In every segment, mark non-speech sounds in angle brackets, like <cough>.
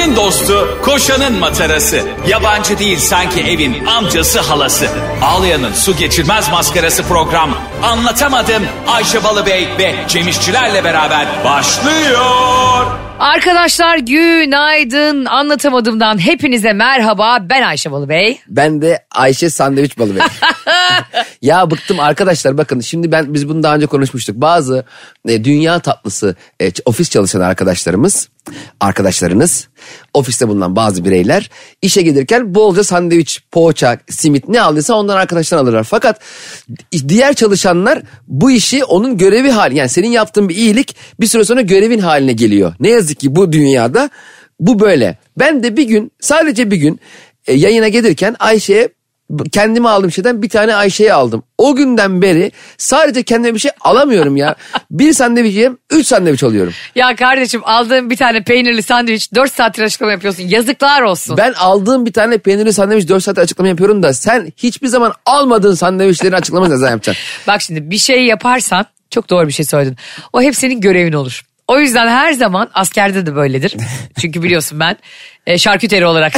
Ayşe'nin dostu, koşanın matarası. Yabancı değil sanki evin amcası halası. Ağlayan'ın su geçirmez maskarası program. Anlatamadım Ayşe Balıbey ve Cemişçilerle beraber başlıyor. Arkadaşlar günaydın anlatamadığımdan hepinize merhaba ben Ayşe Balıbey. Ben de Ayşe Sandviç Balı Bey. <laughs> ya bıktım arkadaşlar bakın şimdi ben biz bunu daha önce konuşmuştuk. Bazı e, dünya tatlısı e, ofis çalışan arkadaşlarımız, arkadaşlarınız, ofiste bulunan bazı bireyler işe gelirken bolca sandviç, poğaça, simit ne aldıysa ondan arkadaşlar alırlar. Fakat diğer çalışanlar bu işi onun görevi hali yani senin yaptığın bir iyilik bir süre sonra görevin haline geliyor. Ne yazık ki bu dünyada bu böyle. Ben de bir gün sadece bir gün e, yayına gelirken Ayşe'ye kendime aldığım şeyden bir tane Ayşe'ye aldım. O günden beri sadece kendime bir şey alamıyorum ya. <laughs> bir sandviç yiyeyim, üç sandviç alıyorum. Ya kardeşim aldığım bir tane peynirli sandviç 4 saattir açıklama yapıyorsun yazıklar olsun. Ben aldığım bir tane peynirli sandviç 4 saat açıklama yapıyorum da sen hiçbir zaman almadığın sandviçlerin açıklamasını ne zaman yapacaksın? Bak şimdi bir şey yaparsan çok doğru bir şey söyledin. O hep senin görevin olur. O yüzden her zaman askerde de böyledir. Çünkü biliyorsun ben e, şarküteri olarak.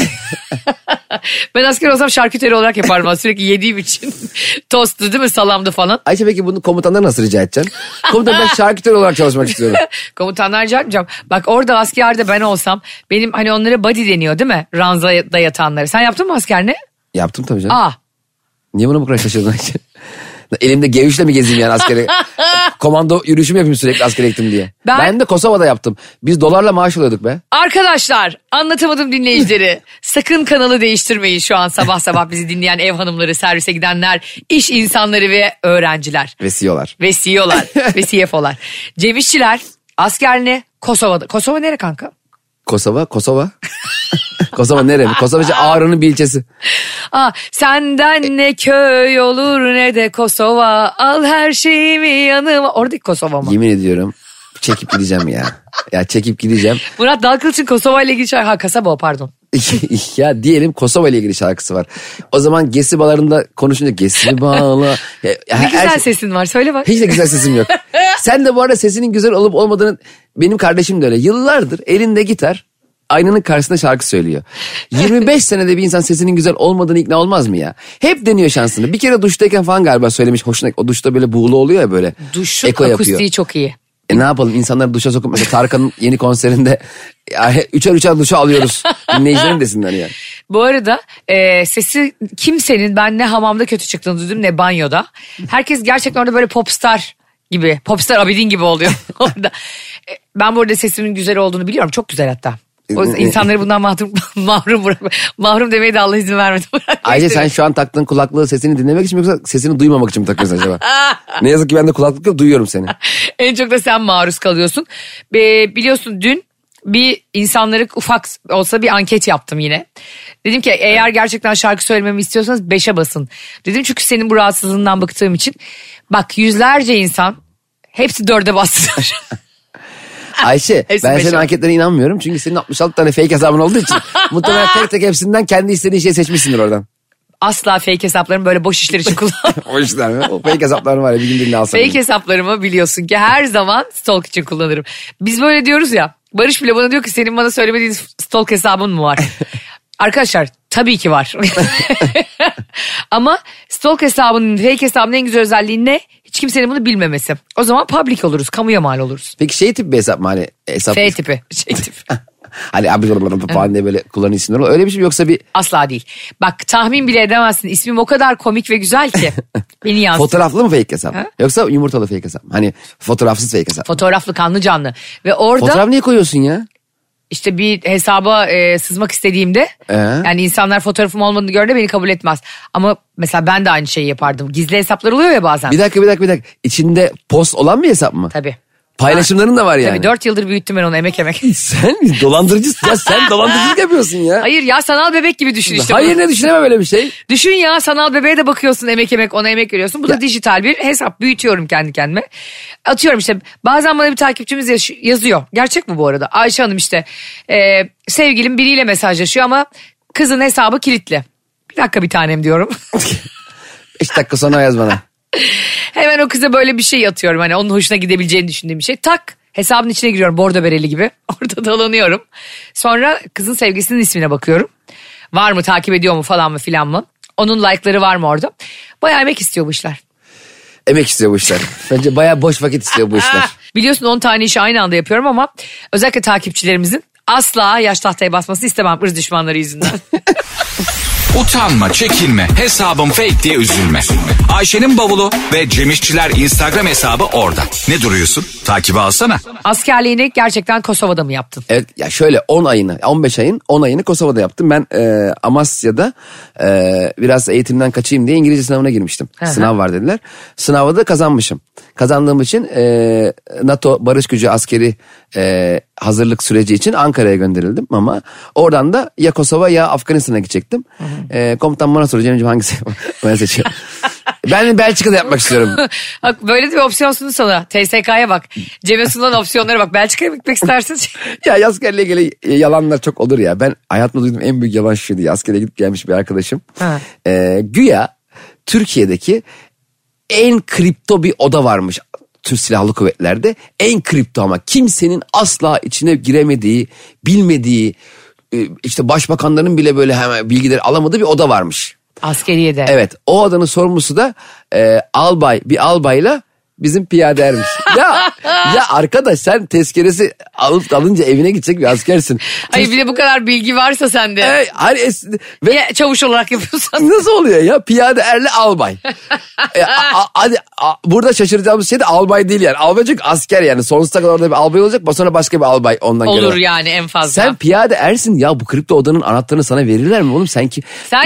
<laughs> ben asker olsam şarküteri olarak yaparım. Sürekli yediğim için. <laughs> Tostu değil mi salamdı falan. Ayşe peki bunu komutanlara nasıl rica edeceksin? Komutan ben şarküteri olarak çalışmak istiyorum. <laughs> Komutanlar rica etmeyeceğim. Bak orada askerde ben olsam benim hani onlara body deniyor değil mi? Ranzada yatanları. Sen yaptın mı asker ne? Yaptım tabii canım. Aa Niye buna bu kadar şaşırdın Ayşe? Elimde gevişle mi gezeyim yani askere? <laughs> Komando yürüyüşü mü yapayım sürekli askere gittim diye? Ben- Ben... de Kosova'da yaptım. Biz dolarla maaş alıyorduk be. Arkadaşlar anlatamadım dinleyicileri. <laughs> Sakın kanalı değiştirmeyin şu an sabah sabah bizi dinleyen ev hanımları, servise gidenler, iş insanları ve öğrenciler. Ve CEO'lar. Ve CEO'lar ve CFO'lar. Cem İşçiler askerliğini Kosova'da. Kosova nere kanka? Kosova, Kosova. <laughs> Kosova nere? Kosova işte Ağrı'nın bir ilçesi. Aa, senden ne köy olur ne de Kosova. Al her şeyimi yanıma. Oradaki Kosova mı? Yemin ediyorum çekip gideceğim ya. Ya çekip gideceğim. Murat Dalkılıç'ın Kosova ile ilgili şarkı. Ha kasaba o pardon. <laughs> ya diyelim Kosova ile ilgili şarkısı var. O zaman Gesi balarında konuşunca Gesi bağla. <laughs> Ya, ya Ne her güzel şey- sesin var söyle bak. Hiç de güzel sesim yok. <laughs> Sen de bu arada sesinin güzel olup olmadığını benim kardeşim de öyle. Yıllardır elinde gitar aynanın karşısında şarkı söylüyor. 25 senede bir insan sesinin güzel olmadığını ikna olmaz mı ya? Hep deniyor şansını. Bir kere duştayken falan galiba söylemiş hoşuna. O duşta böyle buğulu oluyor ya böyle. Duşun Eko akustiği yapıyor. çok iyi. E ne yapalım insanları duşa sokup mesela Tarkan'ın yeni konserinde üçer üçer duşa alıyoruz. Dinleyicilerin desinler yani. Bu arada e, sesi kimsenin ben ne hamamda kötü çıktığını duydum ne banyoda. Herkes gerçekten orada böyle popstar gibi, popstar Abidin gibi oluyor <laughs> orada. E, ben bu arada sesimin güzel olduğunu biliyorum. Çok güzel hatta. O yüzden insanları bundan mahrum, <laughs> mahrum bırak. Mahrum demeye de Allah izin vermedi. <laughs> Ayşe sen şu an taktığın kulaklığı sesini dinlemek için mi yoksa sesini duymamak için mi takıyorsun acaba? <laughs> ne yazık ki bende kulaklık yok duyuyorum seni. en çok da sen maruz kalıyorsun. Be, biliyorsun dün bir insanları ufak olsa bir anket yaptım yine. Dedim ki eğer gerçekten şarkı söylememi istiyorsanız beşe basın. Dedim çünkü senin bu rahatsızlığından bıktığım için. Bak yüzlerce insan hepsi dörde bastılar. <laughs> Ayşe Hepsi ben senin anketlerine inanmıyorum. Çünkü senin 66 tane fake hesabın olduğu için muhtemelen <laughs> tek tek hepsinden kendi istediğin şeyi seçmişsindir oradan. Asla fake hesaplarımı böyle boş işler için <laughs> kullanmam. O işler mi? O fake hesaplar var ya bir gün birini alsam. Fake hesaplarımı biliyorsun ki her zaman stalk için kullanırım. Biz böyle diyoruz ya. Barış bile bana diyor ki senin bana söylemediğin stalk hesabın mı var? Arkadaşlar tabii ki var. <laughs> Ama stalk hesabının fake hesabının en güzel özelliği ne? Hiç kimsenin bunu bilmemesi. O zaman public oluruz. Kamuya mal oluruz. Peki şey tip bir hesap mı hani hesap? F tipi. Şey tipi. <laughs> hani abi falan diye böyle kullanıcı isimleri oluyor. Öyle bir şey mi yoksa bir Asla değil. Bak tahmin bile edemezsin. İsmim o kadar komik ve güzel ki. <laughs> Beni yansıtıyor. fotoğraflı mı fake hesap? Ha? Yoksa yumurtalı fake hesap? Hani fotoğrafsız fake hesap. Fotoğraflı kanlı canlı. Ve orada Fotoğraf niye koyuyorsun ya? İşte bir hesaba e, sızmak istediğimde Ee? yani insanlar fotoğrafım olmadığını gördüğünde beni kabul etmez. Ama mesela ben de aynı şeyi yapardım. Gizli hesaplar oluyor ya bazen. Bir dakika bir dakika bir dakika. İçinde post olan bir hesap mı? Tabii. Paylaşımların da var yani. Tabii dört yıldır büyüttüm ben onu emek emek. <laughs> Sen dolandırıcı ya sen dolandırıcılık <laughs> yapıyorsun ya. Hayır ya sanal bebek gibi düşün işte. Hayır bunu. ne düşünemem böyle bir şey. <laughs> Düşün ya sanal bebeğe de bakıyorsun emek emek ona emek veriyorsun. Bu da dijital bir hesap büyütüyorum kendi kendime. Atıyorum işte bazen bana bir takipçimiz yaş- yazıyor. Gerçek mi bu arada? Ayşe Hanım işte e, sevgilim biriyle mesajlaşıyor ama kızın hesabı kilitli. Bir dakika bir tanem diyorum. 5 dakika sonra yaz bana. Hemen o kıza böyle bir şey atıyorum. Hani onun hoşuna gidebileceğini düşündüğüm bir şey. Tak Hesabın içine giriyorum bordo bereli gibi. <laughs> Orada dolanıyorum. Sonra kızın sevgisinin ismine bakıyorum. Var mı takip ediyor mu falan mı filan mı? Onun like'ları var mı orada? Bayağı emek istiyor bu işler. Emek istiyor bu işler. Bence bayağı boş vakit istiyor bu <laughs> işler. Biliyorsun 10 tane işi aynı anda yapıyorum ama özellikle takipçilerimizin asla yaş tahtaya basmasını istemem ırz düşmanları yüzünden. <laughs> Utanma, çekinme, hesabım fake diye üzülme. Ayşe'nin bavulu ve Cemişçiler Instagram hesabı orada. Ne duruyorsun? Takibi alsana. Askerliğini gerçekten Kosova'da mı yaptın? Evet ya şöyle 10 ayını 15 ayın 10 ayını Kosova'da yaptım. Ben e, Amasya'da e, biraz eğitimden kaçayım diye İngilizce sınavına girmiştim. hı. Sınav var dediler. Sınavda da kazanmışım. Kazandığım için e, NATO barış gücü askeri e, hazırlık süreci için Ankara'ya gönderildim ama oradan da ya Kosova ya Afganistan'a gidecektim. E, komutan bana soruyor Cemciğim hangisi? <laughs> ben seçiyorum. ben Belçika'da yapmak istiyorum. <laughs> Bak böyle bir opsiyon sundu sana. TSK'ya bak. Cem'e sunulan opsiyonlara bak. Belçika'ya mı gitmek istersin? <laughs> ya askerle ilgili yalanlar çok olur ya. Ben hayatımda duyduğum en büyük yalan ya. Askere gidip gelmiş bir arkadaşım. Ha. Ee, güya Türkiye'deki en kripto bir oda varmış. Türk Silahlı Kuvvetler'de en kripto ama kimsenin asla içine giremediği, bilmediği, e, işte başbakanların bile böyle hemen bilgileri alamadığı bir oda varmış. Askeriyede. Evet o odanın sorumlusu da e, albay bir albayla bizim piyade ermiş. ya <laughs> ya arkadaş sen tezkeresi alıp alınca evine gidecek bir askersin. Hayır bir de bu kadar bilgi varsa sende. E, hani es- ve Ya çavuş olarak yapıyorsan. nasıl oluyor ya piyade erle albay. <laughs> E, a- a- hadi a- burada şaşıracağımız şey de albay değil yani. Albay çünkü asker yani sonsuza kadar orada bir albay olacak sonra başka bir albay ondan Olur gelen. yani en fazla. Sen Sen, piyade ersin ya bu kripto odanın anahtarını sana verirler mi oğlum sen ki?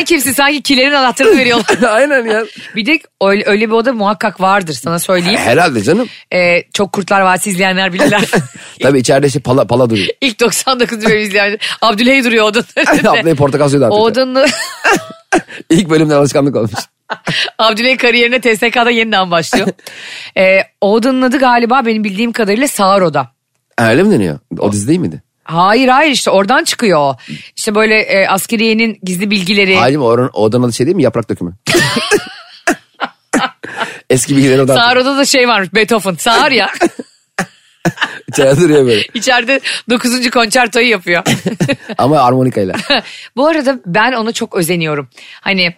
kimsin? Sanki kilerin anahtarını veriyorlar. <laughs> Aynen ya. bir de öyle, öyle bir oda muhakkak vardır sana söyleyeyim. Herhalde canım. Ee, çok Kurtlar Vadisi izleyenler bilirler. <laughs> Tabii içeride şey pala, pala duruyor. İlk 99 bölüm izleyenler. Abdülhey duruyor odanın önünde. <laughs> Ablayı portakal suyu dağıtıyor. odanın <laughs> İlk bölümden alışkanlık olmuş. Abdülhey kariyerine TSK'da yeniden başlıyor. Ee, odanın adı galiba benim bildiğim kadarıyla Sağır Oda. Öyle mi deniyor? O dizi değil miydi? Hayır hayır işte oradan çıkıyor o. İşte böyle e, askeriyenin gizli bilgileri. Hayır mı? Oranın, odanın adı şey değil mi? Yaprak dökümü. Eski bilgileri odan. Sağır Oda'da şey varmış Beethoven. Sağır ya. <laughs> İçeride duruyor böyle. İçeride 9. konçertoyu yapıyor. <laughs> Ama armonikayla. <laughs> Bu arada ben ona çok özeniyorum. Hani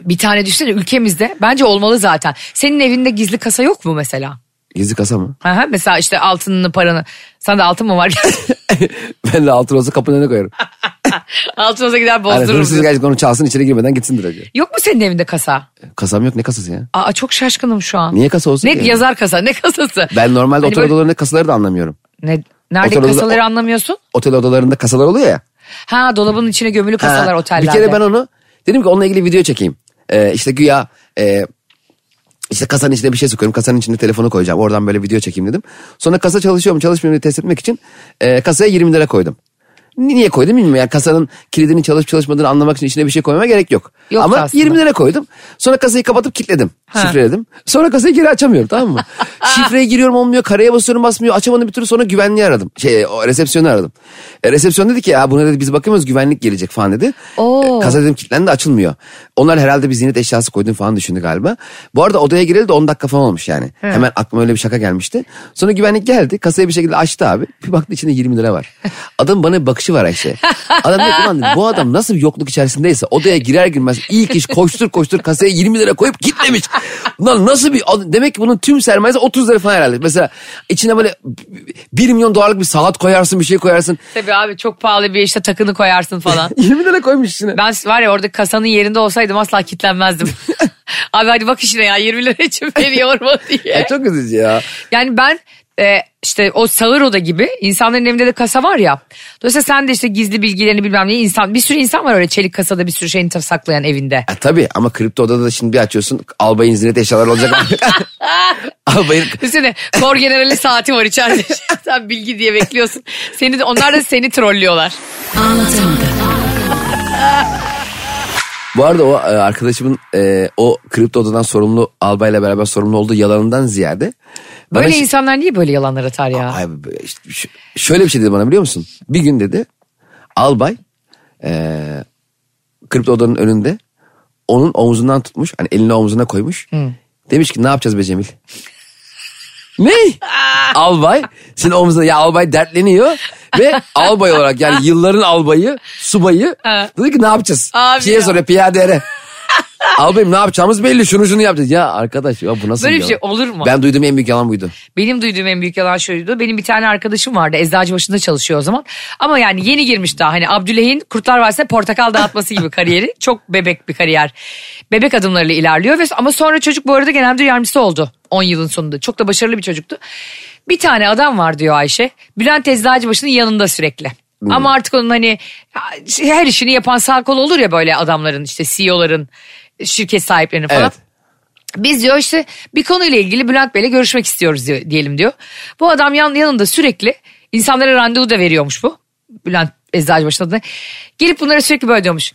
bir tane düşünsene ülkemizde bence olmalı zaten. Senin evinde gizli kasa yok mu mesela? Gizli kasa mı? Hı hı, mesela işte altınını paranı. Sende altın mı var? <laughs> ben de altın olsa kapının önüne koyarım. <laughs> altın olsa gider Hani bozdururum. hırsız diyorsun. gelecek onu çalsın içeri girmeden gitsin direkt. Yok mu senin evinde kasa? Kasam yok ne kasası ya? Aa çok şaşkınım şu an. Niye kasa olsun Ne ki? yazar kasa ne kasası? Ben normalde Hani otel böyle- odalarında kasaları da anlamıyorum. Ne, nerede Otel odada- kasaları anlamıyorsun? Otel odalarında kasalar oluyor ya. Ha dolabın içine gömülü kasalar Ha, otellerde. Bir kere ben onu dedim ki onunla ilgili video çekeyim. Ee, işte güya e, işte kasanın içine bir şey sokuyorum. Kasanın içine telefonu koyacağım. Oradan böyle video çekeyim dedim. Sonra kasa çalışıyor mu çalışmıyor mu test etmek için e, kasaya 20 lira koydum. Ni- Niye koydum bilmiyorum. Yani kasanın kilidinin çalışıp çalışmadığını anlamak için içine bir şey koymama gerek yok. Yok Ama aslında. 20 lira koydum. Sonra kasayı kapatıp kilitledim. Ha. Şifreledim. Sonra kasayı geri açamıyorum tamam mı? <laughs> Şifreye giriyorum olmuyor. Kareye basıyorum basmıyor. Açamadım bir türlü sonra güvenliği aradım. Şey o resepsiyonu aradım. E, resepsiyon dedi ki ya buna dedi biz bakıyoruz güvenlik gelecek falan dedi. Oo. E, kasa dedim kilitlendi açılmıyor. Onlar herhalde bir zinet eşyası koydun falan düşündü galiba. Bu arada odaya gireli de 10 dakika falan olmuş yani. Hemen aklıma öyle bir şaka gelmişti. Sonra güvenlik geldi. Kasayı bir şekilde açtı abi. Bir baktı içinde 20 lira var. <laughs> Adam bana bir bakışı var Ayşe. Adam dedi ulan bu adam nasıl bir yokluk içerisindeyse odaya girer girmez ilk iş koştur koştur kasaya 20 lira koyup kilitlemiş. Ulan nasıl bir demek ki bunun tüm sermayesi 30 lira falan herhalde. Mesela içine böyle 1 milyon dolarlık bir saat koyarsın bir şey koyarsın. Tabii abi çok pahalı bir işte takını koyarsın falan. <laughs> 20 lira koymuş içine. ben var ya orada kasanın yerinde olsaydım asla kitlenmezdim. <laughs> abi hadi bak işine ya 20 lira için beni yorma <laughs> diye. Ya çok üzücü ya. Yani ben e, işte o sağır oda gibi insanların evinde de kasa var ya. Dolayısıyla sen de işte gizli bilgilerini bilmem ne insan bir sürü insan var öyle çelik kasada bir sürü şeyini saklayan evinde. E, tabii ama kripto odada da şimdi bir açıyorsun albayın zinet eşyaları olacak. <laughs> albayın Düşünsene kor generali saati var içeride. sen bilgi diye bekliyorsun. Seni de, onlar da seni trollüyorlar. Bu arada o e, arkadaşımın e, o kripto odadan sorumlu albayla beraber sorumlu olduğu yalanından ziyade. bana Böyle şi- insanlar niye böyle yalanlar atar ya? Ay, işte şöyle bir şey dedi bana biliyor musun? Bir gün dedi albay e, kripto odanın önünde onun omzundan tutmuş. Hani elini omzuna koymuş. Demiş ki ne yapacağız be Cemil? Ne? albay. Şimdi omzunda ya albay dertleniyor. Ve albay olarak yani yılların albayı, subayı. Dedi ki ne yapacağız? Abi Şeye ya. soruyor piyadere. Albayım ne yapacağımız belli şunu şunu yapacağız. Ya arkadaş ya bu nasıl Böyle bir yalan? şey olur mu? Ben duyduğum en büyük yalan buydu. Benim duyduğum en büyük yalan şuydu. Benim bir tane arkadaşım vardı. Eczacı başında çalışıyor o zaman. Ama yani yeni girmiş daha. Hani Abdüley'in Kurtlar Vadisi'ne portakal dağıtması gibi kariyeri. <laughs> Çok bebek bir kariyer. Bebek adımlarıyla ilerliyor. ve Ama sonra çocuk bu arada genel müdür yardımcısı oldu. 10 yılın sonunda. Çok da başarılı bir çocuktu. Bir tane adam var diyor Ayşe. Bülent Eczacıbaşı'nın yanında sürekli. Ama artık onun hani her işini yapan sağ kol olur ya böyle adamların işte CEO'ların şirket sahiplerinin falan. Evet. Biz diyor işte bir konuyla ilgili Bülent Bey'le görüşmek istiyoruz diyor, diyelim diyor. Bu adam yan, yanında sürekli insanlara randevu da veriyormuş bu. Bülent Eczacıbaşı'nın adına. Gelip bunlara sürekli böyle diyormuş.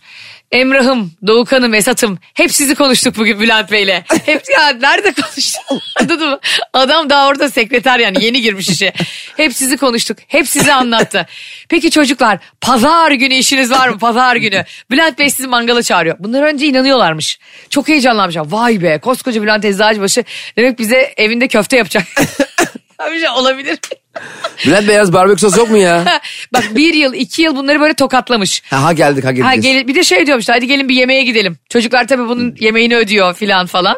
Emrah'ım, Doğukan'ım, Esat'ım hep sizi konuştuk bugün Bülent Bey'le. <laughs> Hep ya nerede konuştuk? Anladın mı? Adam daha orada sekreter yani yeni girmiş işe. Hep sizi konuştuk. Hep sizi anlattı. Peki çocuklar pazar günü işiniz var mı? Pazar günü. Bülent Bey sizi mangala çağırıyor. Bunlar önce inanıyorlarmış. Çok heyecanlanmışlar. Vay be koskoca Bülent Eczacıbaşı demek bize evinde köfte yapacak. <laughs> Abi şey olabilir. Bülent Beyaz barbekü sos yok mu ya? <laughs> Bak bir yıl iki yıl bunları böyle tokatlamış. Ha, ha geldik ha Ha, geldik. gel, bir de şey diyormuş hadi gelin bir yemeğe gidelim. Çocuklar tabii bunun yemeğini ödüyor filan falan.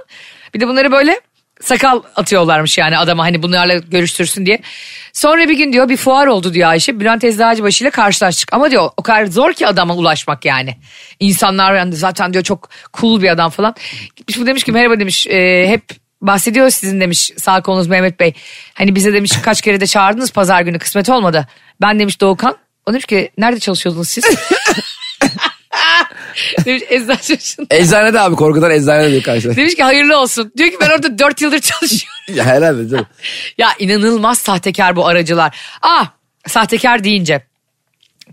Bir de bunları böyle sakal atıyorlarmış yani adama hani bunlarla görüştürsün diye. Sonra bir gün diyor bir fuar oldu diyor Ayşe. Bülent Eczacıbaşı ile karşılaştık. Ama diyor o kadar zor ki adama ulaşmak yani. İnsanlar yani zaten diyor çok cool bir adam falan. Gitmiş bu demiş ki merhaba demiş e, hep bahsediyor sizin demiş sağ kolunuz Mehmet Bey. Hani bize demiş kaç kere de çağırdınız pazar günü kısmet olmadı. Ben demiş Doğukan. O demiş ki nerede çalışıyordunuz siz? <laughs> demiş Eczacıbaşı'nda. Eczanede abi korkudan eczanede diyor karşıda. Demiş ki hayırlı olsun. Diyor ki ben orada dört yıldır çalışıyorum. ya herhalde canım. ya inanılmaz sahtekar bu aracılar. Ah sahtekar deyince.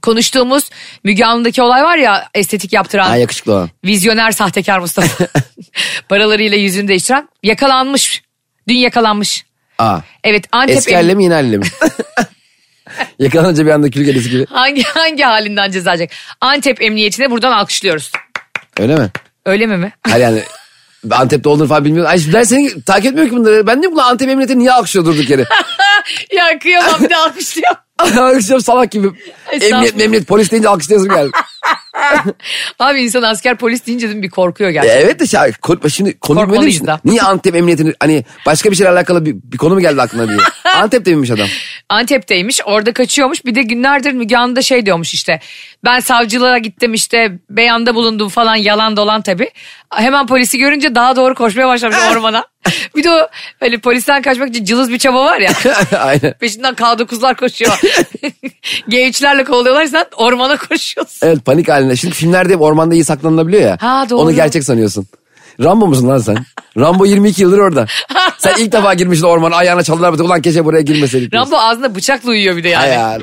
Konuştuğumuz Müge Anlı'daki olay var ya estetik yaptıran. Ha yakışıklı olan. Vizyoner sahtekar Mustafa. <laughs> Paralarıyla yüzünü değiştiren. Yakalanmış. Dün yakalanmış. Aa. Evet Antep Eski halle mi yeni halle mi? <laughs> Yakalanınca bir anda kül kedisi gibi. hangi hangi halinden ceza alacak? Antep Emniyetine buradan alkışlıyoruz. Öyle mi? Öyle mi mi? Hayır yani Antep'te olduğunu falan bilmiyorum. Ay ben seni takip etmiyorum ki bunları. Ben de bu Antep Emniyeti niye alkışlıyor durduk yere? <laughs> ya kıyamam bir de alkışlıyorum. <laughs> Alkışlıyorum salak gibi. Emniyet memniyet polis deyince alkışlayasım geldi. <laughs> Abi insan asker polis deyince de bir korkuyor E, gerçekten. evet de şey, şimdi konu böyle. Niye Antep Emniyeti'nin hani başka bir şeyle alakalı bir, bir konu mu geldi aklına diye. <laughs> Antep'te miymiş adam? Antep'teymiş orada kaçıyormuş bir de günlerdir Müge Anlı da şey diyormuş işte ben savcılığa gittim işte beyanda bulundum falan yalan dolan tabii. Hemen polisi görünce daha doğru koşmaya başlamış ormana. <laughs> bir de o hani polisten kaçmak için cılız bir çaba var ya. <laughs> Aynen. Peşinden K9'lar koşuyor. <laughs> G3'lerle kovalıyorlar sen ormana koşuyorsun. Evet panik halinde. Şimdi filmlerde hep ormanda iyi saklanılabiliyor ya. Ha, doğru. Onu gerçek sanıyorsun. Rambo musun lan sen? Rambo 22 yıldır orada. Sen ilk defa girmişsin ormana ayağına çaldılar. batı. Ulan keşke buraya girmeseydik. Rambo ağzında bıçakla uyuyor bir de yani. Hayal.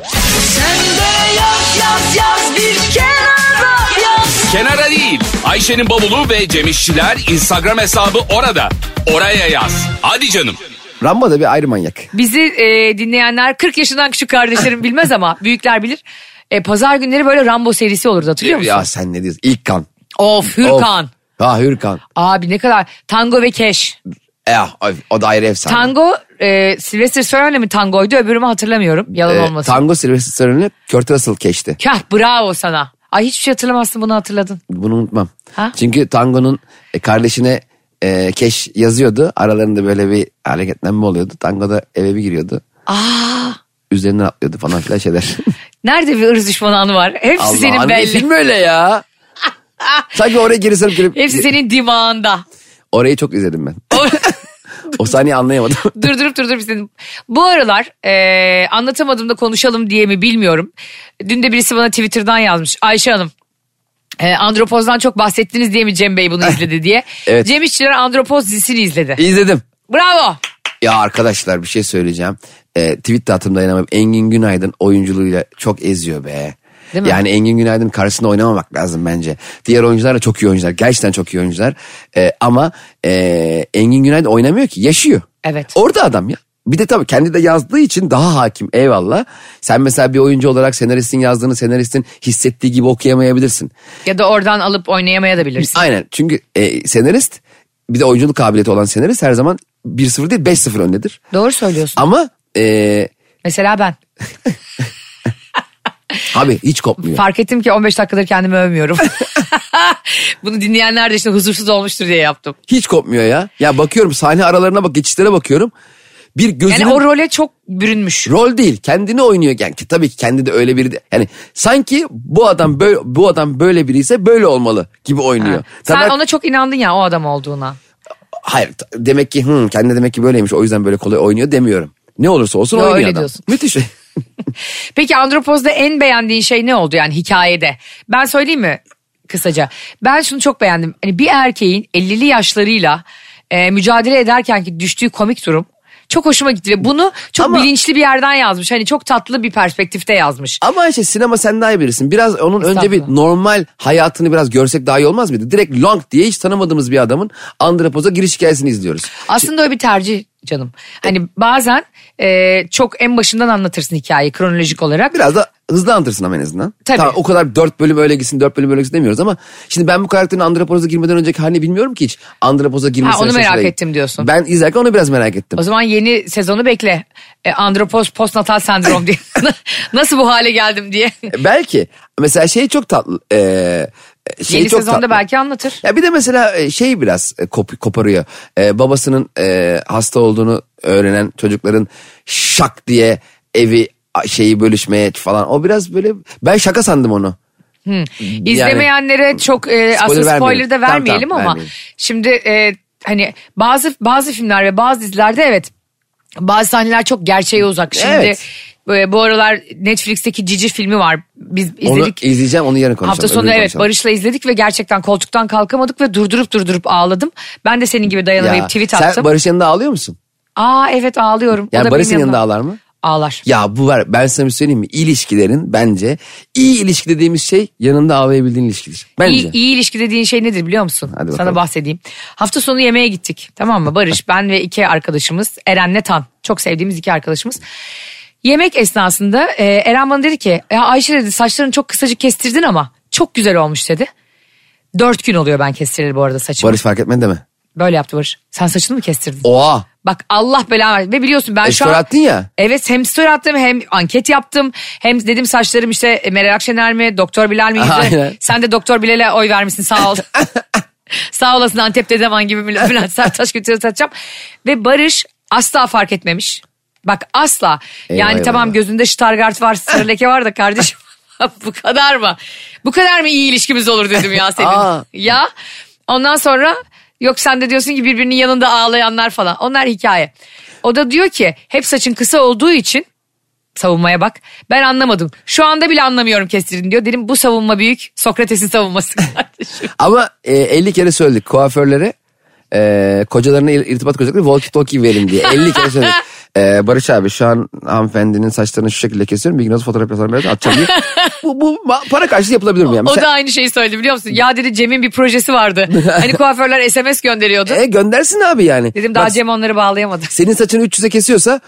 Kenara değil. Ayşe'nin bavulu ve Cemişçiler Instagram hesabı orada. Oraya yaz. Hadi canım. Rambo da bir ayrı manyak. Bizi e, dinleyenler 40 yaşından küçük kardeşlerim bilmez ama <laughs> büyükler bilir. E, pazar günleri böyle Rambo serisi olurdu hatırlıyor musun? Ya sen ne diyorsun? İlk kan. Of Hürkan. Of. Ha Hürkan. Abi ne kadar tango ve keş. Ya o da ayrı efsane. Tango e, Sylvester Stallone'le mi tangoydu öbürümü hatırlamıyorum yalan Ee, olmasın. Tango Sylvester Stallone'le Kurt Russell keşti. Kah bravo sana. Ay hiçbir şey hatırlamazsın bunu hatırladın. Bunu unutmam. Ha? Çünkü Tango'nun e, kardeşine e, keş yazıyordu. Aralarında böyle bir hareketlenme oluyordu. Tango da eve bir giriyordu. Aa, Üzerinden atlıyordu falan filan şeyler. <laughs> nerede bir ırz düşmanı anı var? Hepsi senin Allah'ım, belli. Film öyle ya. <laughs> Sanki oraya geri sarıp girip... Hepsi senin dimağında. Orayı çok izledim ben. O sahneyi anlayamadım. <laughs> durdurup durdurup istedim. Bu aralar e, anlatamadığımda konuşalım diye mi bilmiyorum. Dün de birisi bana Twitter'dan yazmış. Ayşe Hanım. E, Andropoz'dan çok bahsettiniz diye mi Cem Bey bunu izledi diye. <laughs> Evet. Cem İşçiler Andropoz dizisini izledi. İzledim. Bravo. Ya arkadaşlar bir şey söyleyeceğim. Ee, tweet de atım dayanamam. Engin Günaydın oyunculuğuyla çok eziyor be. Değil mi? Yani Engin Günaydın karşısında oynamamak lazım bence. Diğer oyuncular da çok iyi oyuncular. Gerçekten çok iyi oyuncular. Ee, ama e, Engin Günaydın oynamıyor ki. Yaşıyor. Evet. Orada adam ya. Bir de tabii kendi de yazdığı için daha hakim eyvallah. Sen mesela bir oyuncu olarak senaristin yazdığını senaristin hissettiği gibi okuyamayabilirsin. Ya da oradan alıp oynayamaya da bilirsin. Aynen çünkü e, senarist bir de oyunculuk kabiliyeti olan senarist her zaman 1-0 değil 5-0 öndedir. Doğru söylüyorsun. Ama e, Mesela ben. <laughs> abi hiç kopmuyor. Fark ettim ki 15 dakikadır kendimi övmüyorum. <laughs> <laughs> Bunu dinleyenler de işte huzursuz olmuştur diye yaptım. Hiç kopmuyor ya. Ya bakıyorum sahne aralarına bak geçişlere bakıyorum. Bir gözünün Yani o role çok bürünmüş. rol değil kendini oynuyor yani ki tabii ki kendi de öyle biri de- yani sanki bu adam böyle bu adam böyle biri ise böyle olmalı gibi oynuyor. Sen Tabii- ona çok inandın ya o adam olduğuna. hayır demek ki hı, kendi demek ki böyleymiş o yüzden böyle kolay oynuyor demiyorum. Ne olursa olsun Yo, oynuyor öyle adam. diyorsun. Müthiş. <laughs> Peki Andropoz'da en beğendiğin şey ne oldu yani hikayede? Ben söyleyeyim mi kısaca? Ben şunu çok beğendim. Hani bir erkeğin 50'li yaşlarıyla e, mücadele ederken ki düştüğü komik durum çok hoşuma gitti ve bunu çok Ama- bilinçli bir yerden yazmış. Hani çok tatlı bir perspektifte yazmış. Ama işte sinema sen daha iyi bilirsin. Biraz onun önce bir normal hayatını biraz görsek daha iyi olmaz mıydı? Direkt Long diye hiç tanımadığımız bir adamın Andropoz'a giriş hikayesini izliyoruz. Aslında o bir tercih canım. Hani bazen e, çok en başından anlatırsın hikayeyi kronolojik olarak. Biraz da hızlı anlatırsın ama en azından. Tabii. Tamam, o kadar dört bölüm öyle gitsin dört bölüm öyle gitsin demiyoruz ama şimdi ben bu karakterin Andropoz'a girmeden önceki halini bilmiyorum ki hiç. Andropoz'a girmesine Ha, onu merak şaşırayım. ettim diyorsun. Ben izlerken onu biraz merak ettim. O zaman yeni sezonu bekle. E, andropoz postnatal sendrom diye. <laughs> Nasıl bu hale geldim diye. Belki. Mesela şey çok tatlı. Ee, şey yeni çok sezonda tatlı. belki anlatır. Ya bir de mesela e, şey biraz e, kop- koparıyor. E, babasının e, hasta olduğunu öğrenen çocukların şak diye evi şeyi bölüşmeye falan. O biraz böyle ben şaka sandım onu. İzlemeyenlere çok e, aslında spoiler vermeyelim. da Tamam, vermeyelim tamam, ama vermeyelim. şimdi e, hani bazı bazı filmler ve bazı dizilerde evet bazı sahneler çok gerçeğe uzak. Şimdi Evet. Bu aralar Netflix'teki Cici filmi var. Biz Onu izledik. izleyeceğim onu yarın konuşalım. Hafta sonu evet konuşalım. Barış'la izledik ve gerçekten koltuktan kalkamadık ve durdurup durdurup ağladım. Ben de senin gibi dayanamayıp Ya, tweet sen attım. Barış yanında ağlıyor musun? Aa evet ağlıyorum. Yani Barış'ın yanında ağlar mı? Ağlar. Ya bu var ben sana bir söyleyeyim mi? İlişkilerin bence iyi ilişki dediğimiz şey yanında ağlayabildiğin ilişkidir. Bence. İyi, iyi ilişki dediğin şey nedir biliyor musun? Hadi bakalım. Sana bahsedeyim. Hafta sonu yemeğe gittik. Tamam mı? Barış, <laughs> ben ve iki arkadaşımız. Eren'le Tan. Çok sevdiğimiz iki arkadaşımız. Yemek esnasında e, Eren bana dedi ki ya Ayşe dedi saçlarını çok kısacık kestirdin ama çok güzel olmuş dedi. Dört gün oluyor ben kestireli bu arada saçımı. Barış fark etmedi mi? Böyle yaptı Barış. Sen saçını mı kestirdin? Oha. Bak Allah belanı versin. Ve biliyorsun ben E, şu an... attın ya. Evet hem story attım hem anket yaptım. Hem dedim saçlarım işte e, Meral Akşener mi Doktor Bilal mi? Sen de Doktor Bilal'e oy vermişsin sağ ol. <laughs> sağ olasın Antep'te zaman gibi <laughs> Bülent Sertaç götürü satacağım. Ve Barış asla fark etmemiş. Bak asla. Eyvah, yani eyvah, tamam eyvah. gözünde Stargard var sarı <laughs> leke var da kardeşim. <laughs> bu kadar mı? Bu kadar mı iyi ilişkimiz olur dedim ya senin. Ya ondan sonra yok sen de diyorsun ki birbirinin yanında ağlayanlar falan. Onlar hikaye. O da diyor ki hep saçın kısa olduğu için savunmaya bak. Ben anlamadım. Şu anda bile anlamıyorum kestirdin diyor. Dedim bu savunma büyük. Sokrates'in savunması <laughs> kardeşim. Ama e, 50 kere söyledik kuaförlere e, kocalarına ir- irtibat kuracaklar walkie talkie verin diye 50 kere söyledik. E, Barış abi şu an hanımefendinin saçlarını şu şekilde kesiyorum. Bir gün nasıl fotoğraf yapalım biraz atacağım diye. <laughs> bu, bu para karşılığı yapılabilir mi? Yani? O Sen- da aynı şeyi söyledi biliyor musun? Ya dedi Cem'in bir projesi vardı. <laughs> Hani kuaförler SMS gönderiyordu. E, göndersin abi yani. Dedim daha Bak, Cem onları bağlayamadı. Senin saçını 300'e kesiyorsa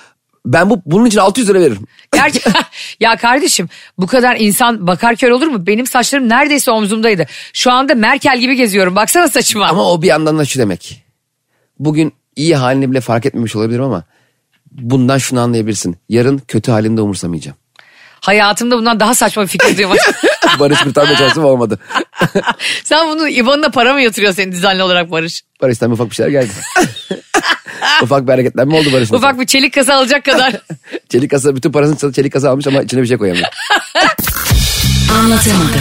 ben bu bunun için 600 lira veririm. Gerçi, <laughs> ya kardeşim bu kadar insan bakar kör olur mu? Benim saçlarım neredeyse omzumdaydı. Şu anda Merkel gibi geziyorum. Baksana saçıma. Ama o bir yandan da şu demek. Bugün iyi halini bile fark etmemiş olabilirim ama bundan şunu anlayabilirsin. Yarın kötü halinde umursamayacağım. Hayatımda bundan daha saçma bir fikir duymadım. <laughs> Barış kurtarma çalışım olmadı. <laughs> Sen bunu İban'ına para mı yatırıyor senin düzenli olarak Barış? Barış'tan ufak bir şeyler geldi. <laughs> ufak bir hareketlenme oldu Barış'ın. Ufak bir çelik kasa alacak kadar. Çelik kasa bütün parasını çelik kasa almış ama içine bir şey koyamıyor. Anlatamadım.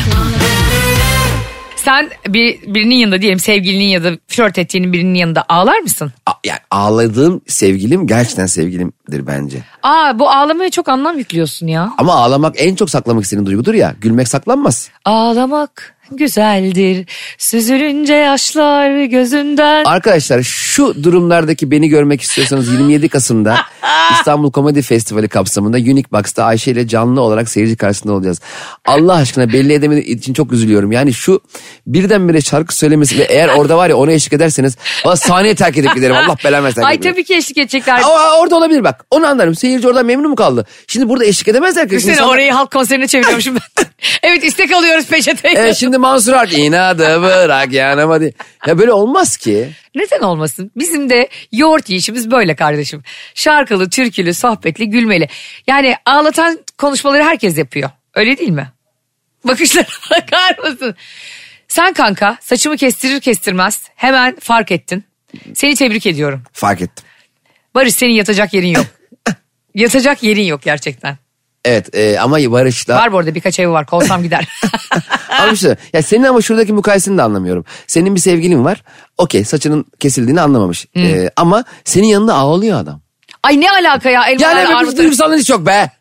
Sen bir, birinin yanında diyelim sevgilinin ya da flört ettiğinin birinin yanında ağlar mısın? A- yani ağladığım sevgilim gerçekten sevgilimdir bence. Aa bu ağlamaya çok anlam yüklüyorsun ya. Ama ağlamak en çok saklamak istediğin duygudur ya. Gülmek saklanmaz. Ağlamak güzeldir. Süzülünce yaşlar gözünden. Arkadaşlar şu durumlardaki beni görmek istiyorsanız 27 Kasım'da <laughs> İstanbul Komedi Festivali kapsamında Unique Box'ta Ayşe ile canlı olarak seyirci karşısında olacağız. Allah aşkına belli edemediğim için çok üzülüyorum. Yani şu birdenbire şarkı söylemesi ve eğer orada var ya ona eşlik ederseniz valla sahneye terk edip giderim. Allah belamı versin. Ay tabii ki eşlik edecekler. Ama orada olabilir bak. Onu anlarım. Seyirci oradan memnun mu kaldı? Şimdi burada eşlik edemezler ki. Düşünsene orayı halk konserine çeviriyormuşum ben. <laughs> Evet istek alıyoruz peçeteyi. E şimdi Mansur Art inadı bırak yanıma diye. Ya böyle olmaz ki. Neden olmasın? Bizim de yoğurt yiyişimiz böyle kardeşim. Şarkılı, türkülü, sohbetli, gülmeli. Yani ağlatan konuşmaları herkes yapıyor. Öyle değil mi? Bakışlara <laughs> bakar mısın? Sen kanka saçımı kestirir kestirmez hemen fark ettin. Seni tebrik ediyorum. Fark ettim. Barış senin yatacak yerin yok. <laughs> yatacak yerin yok gerçekten. Evet e, ama Barış'la... Var bu arada birkaç evi var kovsam gider. <laughs> ama işte, ya senin ama şuradaki mukayeseni de anlamıyorum. Senin bir sevgilin var. Okey saçının kesildiğini anlamamış. E, ama senin yanında ağlıyor adam. Ay ne alaka ya elmalar Yani bir duygusallığı çok be. <laughs>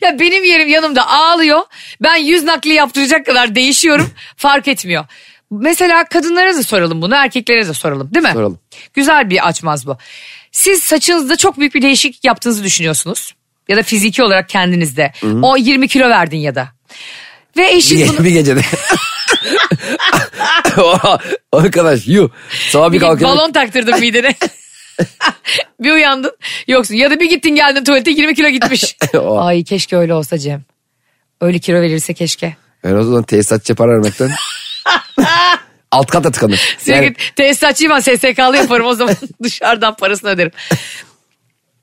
Ya benim yerim yanımda ağlıyor. Ben yüz nakli yaptıracak kadar değişiyorum. <laughs> fark etmiyor. Mesela kadınlara da soralım bunu erkeklere de soralım değil mi? Soralım. Güzel bir açmaz bu. Siz saçınızda çok büyük bir değişiklik yaptığınızı düşünüyorsunuz. Ya da fiziki olarak kendinizde. O 20 kilo verdin ya da. Ve Bir, eşin bunu... bir gecede. <laughs> o, arkadaş yuh. Sabah bir Bir kalkıyor. balon taktırdın midene. <laughs> bir uyandın yoksun. Ya da bir gittin geldin tuvalete 20 kilo gitmiş. <laughs> Ay keşke öyle olsa Cem. Öyle kilo verirse keşke. Ben o zaman tesisatçı para vermekten. Alt kata tıkanır. Sürekli Yani, tesisatçıyım ben SSK'lı yaparım o zaman dışarıdan parasını öderim.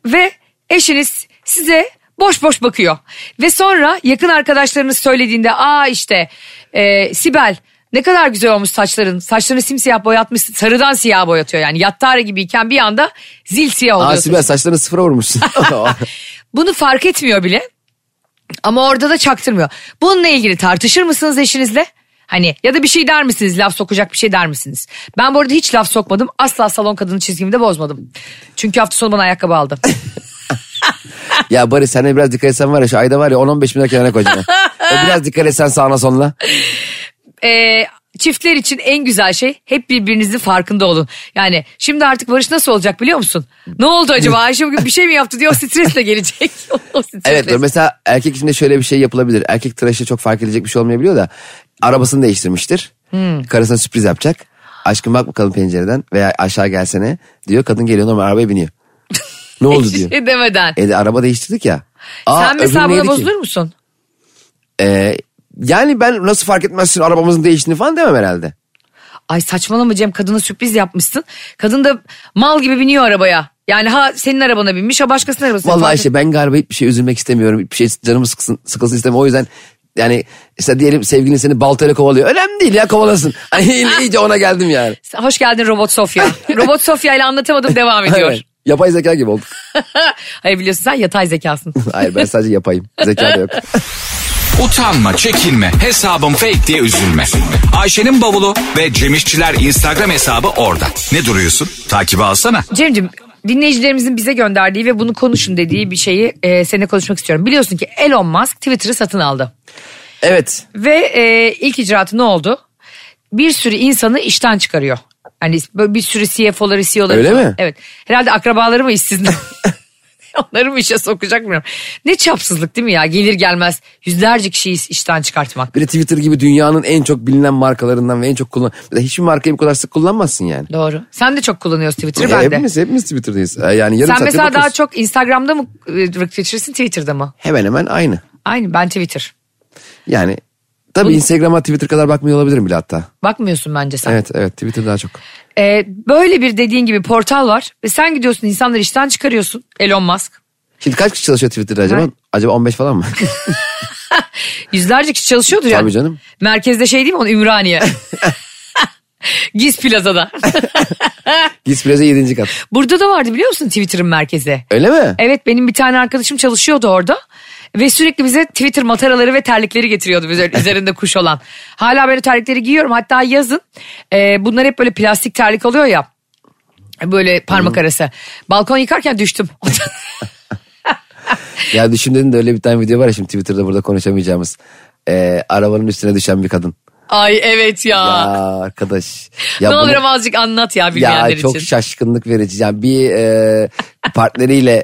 Ve eşiniz size boş boş bakıyor. Ve sonra yakın arkadaşlarınız söylediğinde aa işte e, Sibel ne kadar güzel olmuş saçların. Saçlarını simsiyah boyatmışsın. Sarıdan siyah boyatıyor yani. Yattara gibiyken bir anda zil siyah Aa oluyorsun. Sibel saçlarını sıfıra vurmuşsun. <laughs> <laughs> Bunu fark etmiyor bile. Ama orada da çaktırmıyor. Bununla ilgili tartışır mısınız eşinizle? Hani ya da bir şey der misiniz? Laf sokacak bir şey der misiniz? Ben bu arada hiç laf sokmadım. Asla salon kadını çizgimi de bozmadım. Çünkü hafta sonu bana ayakkabı aldı. <laughs> ya Barış sen de biraz dikkat etsen var ya şu ayda var ya 10-15 bin lira kenara koyacaksın. ya. <laughs> biraz dikkat etsen sağına soluna. Ee, çiftler için en güzel şey hep birbirinizin farkında olun. Yani şimdi artık Barış nasıl olacak biliyor musun? Ne oldu acaba <laughs> Ayşe bugün bir şey mi yaptı diye o stresle gelecek. <laughs> o stresle. Evet doğru. mesela erkek için de şöyle bir şey yapılabilir. Erkek tıraşı çok fark edecek bir şey olmayabiliyor da arabasını değiştirmiştir. Karısına sürpriz yapacak. Aşkım bak bakalım pencereden veya aşağı gelsene diyor. Kadın geliyor normal arabaya biniyor. Ne oldu diyor. şey demeden. E de araba değiştirdik ya. Aa, Sen mesela buna ki? bozulur musun? Ee, yani ben nasıl fark etmezsin arabamızın değiştiğini falan demem herhalde. Ay saçmalama Cem kadına sürpriz yapmışsın. Kadın da mal gibi biniyor arabaya. Yani ha senin arabana binmiş ha başkasının arabasına. Vallahi işte ben galiba hiçbir şey üzülmek istemiyorum. Hiçbir şey canımı sıkılsın, sıkılsın istemiyorum. O yüzden yani işte diyelim sevgilin seni baltayla kovalıyor. Önemli değil ya kovalasın. <laughs> Hani iyice ona geldim yani. Hoş geldin Robot Sofya. <laughs> Robot Sofya ile anlatamadım devam <laughs> ediyor. Evet. Yapay zeka gibi olduk. <laughs> Hayır biliyorsun sen yatay zekasın. <laughs> Hayır ben sadece yapayım. Zeka da yok. Utanma, çekinme, hesabım fake diye üzülme. Ayşe'nin bavulu ve Cemişçiler Instagram hesabı orada. Ne duruyorsun? Takibi alsana. Cem'cim dinleyicilerimizin bize gönderdiği ve bunu konuşun dediği bir şeyi e, seninle konuşmak istiyorum. Biliyorsun ki Elon Musk Twitter'ı satın aldı. Evet. Ve e, ilk icraatı ne oldu? Bir sürü insanı işten çıkarıyor. Hani böyle bir sürü CFO'ları, CEO'ları. Öyle falan. mi? Evet. Herhalde akrabaları mı işsiz? <laughs> Onları mı işe sokacak bilmiyorum. Ne çapsızlık değil mi ya? Gelir gelmez yüzlerce kişiyi işten çıkartmak. Bir de Twitter gibi dünyanın en çok bilinen markalarından ve en çok kullan... Bir de hiçbir markayı bu kadar sık kullanmazsın yani. Doğru. Sen de çok kullanıyorsun Twitter'ı E, ben de. hepimiz, hepimiz Twitter'dayız. E, Yani yarım Sen mesela daha bakıyoruz. çok Instagram'da mı vakit geçirirsin Twitter'da mı? Hemen hemen aynı. Aynı ben Twitter. Yani tabii Instagram'a Twitter kadar bakmıyor olabilirim bile hatta. Bakmıyorsun bence sen. Evet evet Twitter daha çok. Ee, böyle bir dediğin gibi portal var ve sen gidiyorsun insanları işten çıkarıyorsun Elon Musk. Şimdi kaç kişi çalışıyor Twitter'da acaba? Evet. Acaba 15 falan mı? <laughs> Yüzlerce kişi çalışıyordur yani. Tabii canım. Merkezde şey değil mi onun Ümraniye. <laughs> Giz Plaza'da. <laughs> Giz Plaza 7. kat. Burada da vardı biliyor musun Twitter'ın merkezi? Öyle mi? Evet benim bir tane arkadaşım çalışıyordu orada. Ve sürekli bize Twitter mataraları ve terlikleri getiriyordu <laughs> üzerinde kuş olan. Hala o terlikleri giyiyorum. Hatta yazın e, bunlar hep böyle plastik terlik oluyor ya. Böyle parmak arası. Balkon yıkarken düştüm. <laughs> Ya düşündüğün de öyle bir tane video var ya şimdi Twitter'da burada konuşamayacağımız. Ee, arabanın üstüne düşen bir kadın. Ay evet ya. Ya arkadaş. Ya ne bunu- olur ama azıcık anlat ya bilmeyenler Ya çok için. şaşkınlık verici. Yani bir e, partneriyle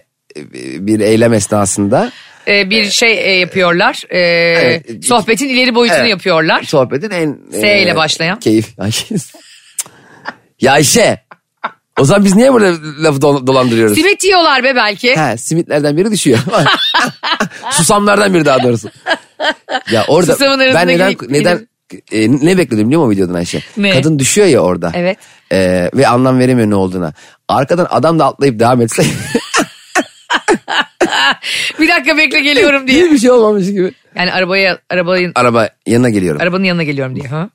bir eylem esnasında Ee, bir şey e, yapıyorlar. Ee, Evet. sohbetin ileri boyutunu Evet. yapıyorlar. sohbetin en... S ile başlayan. Keyif. ya <laughs> Ayşe. O zaman biz niye böyle lafı do- dolandırıyoruz? Simit yiyorlar be belki. He, simitlerden biri düşüyor. <laughs> Susamlardan biri daha doğrusu. Ya orada ben neden gidip- neden e, ne bekledim biliyor musun videodan Ayşe? Ne? Kadın düşüyor ya orada. Evet. E, ve anlam veremiyor ne olduğuna. Arkadan adam da atlayıp devam etse <laughs> <laughs> bir dakika bekle geliyorum diye. hiçbir şey olmamış gibi. Yani arabaya arabanın Araba yanına geliyorum. arabanın yanına geliyorum diye. Ha?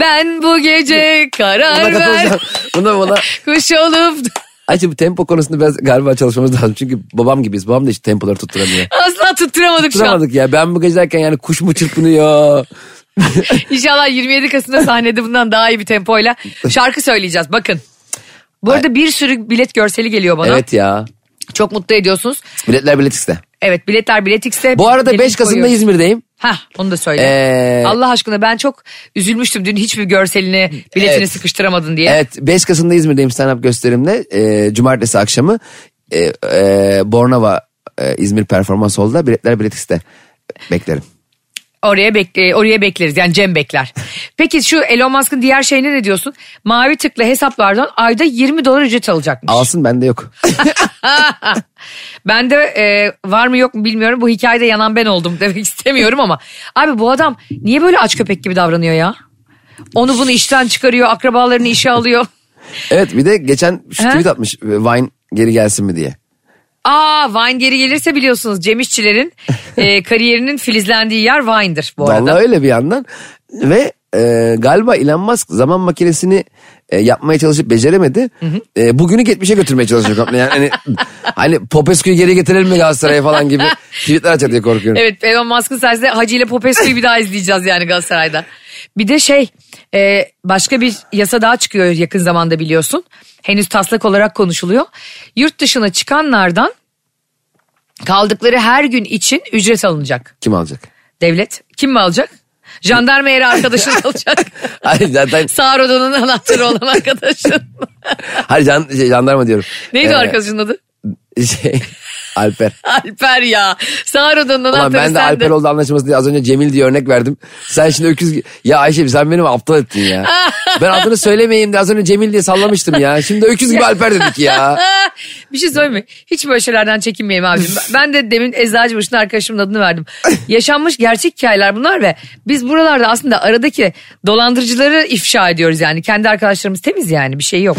Ben bu gece Buna karar katılacağım. ver. Buna buna. <laughs> Kuş olup Ayşe bu tempo konusunda biraz galiba çalışmamız lazım. Çünkü babam gibiyiz. Babam da hiç tempoları tutturamıyor. asla tutturamadık şu an. Tutturamadık ya. Ben bu gece derken yani kuş mu çırpınıyor? <laughs> İnşallah 27 Kasım'da sahnede bundan daha iyi bir tempoyla şarkı söyleyeceğiz. Bakın. Bu arada bir sürü bilet görseli geliyor bana. evet ya. Çok mutlu ediyorsunuz. Biletler biletix'te. Evet biletler biletix'te. Bu arada Biletini 5 Kasım'da koyuyoruz. İzmir'deyim. Hah onu da söyle. Ee, Allah aşkına ben çok üzülmüştüm dün hiçbir görselini biletini Evet. sıkıştıramadın diye. Evet 5 Kasım'da İzmir'deyim stand-up gösterimde. Ee, Cumartesi akşamı e, e, Bornova e, İzmir performans oldu. Biletler biletix'te. Beklerim. Oraya bekle, oraya bekleriz yani Cem bekler. Peki şu Elon Musk'ın diğer şeyine ne diyorsun? Mavi tıklı hesaplardan ayda 20 dolar ücret alacakmış. Alsın bende yok. <laughs> Ben de e, var mı yok mu bilmiyorum. Bu hikayede yanan ben oldum demek istemiyorum ama. Abi bu adam niye böyle aç köpek gibi davranıyor ya? Onu bunu işten çıkarıyor, akrabalarını işe alıyor. Evet bir de geçen şu tweet atmış e, Vine geri gelsin mi diye. Aa Vine geri gelirse biliyorsunuz Cem İşçilerin e, <laughs> kariyerinin filizlendiği yer Vine'dır bu arada. Vallahi öyle bir yandan. Ve e, galiba Elon Musk zaman makinesini e, yapmaya çalışıp beceremedi. E, bugünü geçmişe götürmeye çalışıyor. Yani hani, <laughs> hani Popescu'yu geri getirelim mi Galatasaray'a falan gibi <laughs> tweetler atacak diye korkuyorum. Evet Elon Musk'ın sayesinde Hacı ile Popescu'yu bir daha izleyeceğiz yani Galatasaray'da. Bir de şey e, başka bir yasa daha çıkıyor yakın zamanda biliyorsun. Henüz taslak olarak konuşuluyor. Yurt dışına çıkanlardan kaldıkları her gün için ücret alınacak. Kim alacak? Devlet kim mi alacak? Jandarma eri arkadaşın <laughs> alacak. Hayır zaten <laughs> Sağır odanın anahtarı olan arkadaşın. hayır can, şey, jandarma diyorum. Neydi Ee, arkadaşın adı? Şey, <laughs> Alper. Alper ya. Sağır odanın Ulan anahtarı ben de sende. Alper oldu anlaşılması diye az önce Cemil diye örnek verdim. Sen şimdi öküz... Ya Ayşe sen benim aptal ettin ya. <laughs> ben adını söylemeyeyim de az önce Cemil diye sallamıştım ya. Şimdi öküz gibi Alper dedik ya. <laughs> bir şey söyleyeyim mi? Hiç böyle şeylerden çekinmeyeyim abicim. Ben de demin Eczacıbaşı'nın arkadaşımın adını verdim. Yaşanmış gerçek hikayeler bunlar ve biz buralarda aslında aradaki dolandırıcıları ifşa ediyoruz yani. Kendi arkadaşlarımız temiz yani bir şey yok.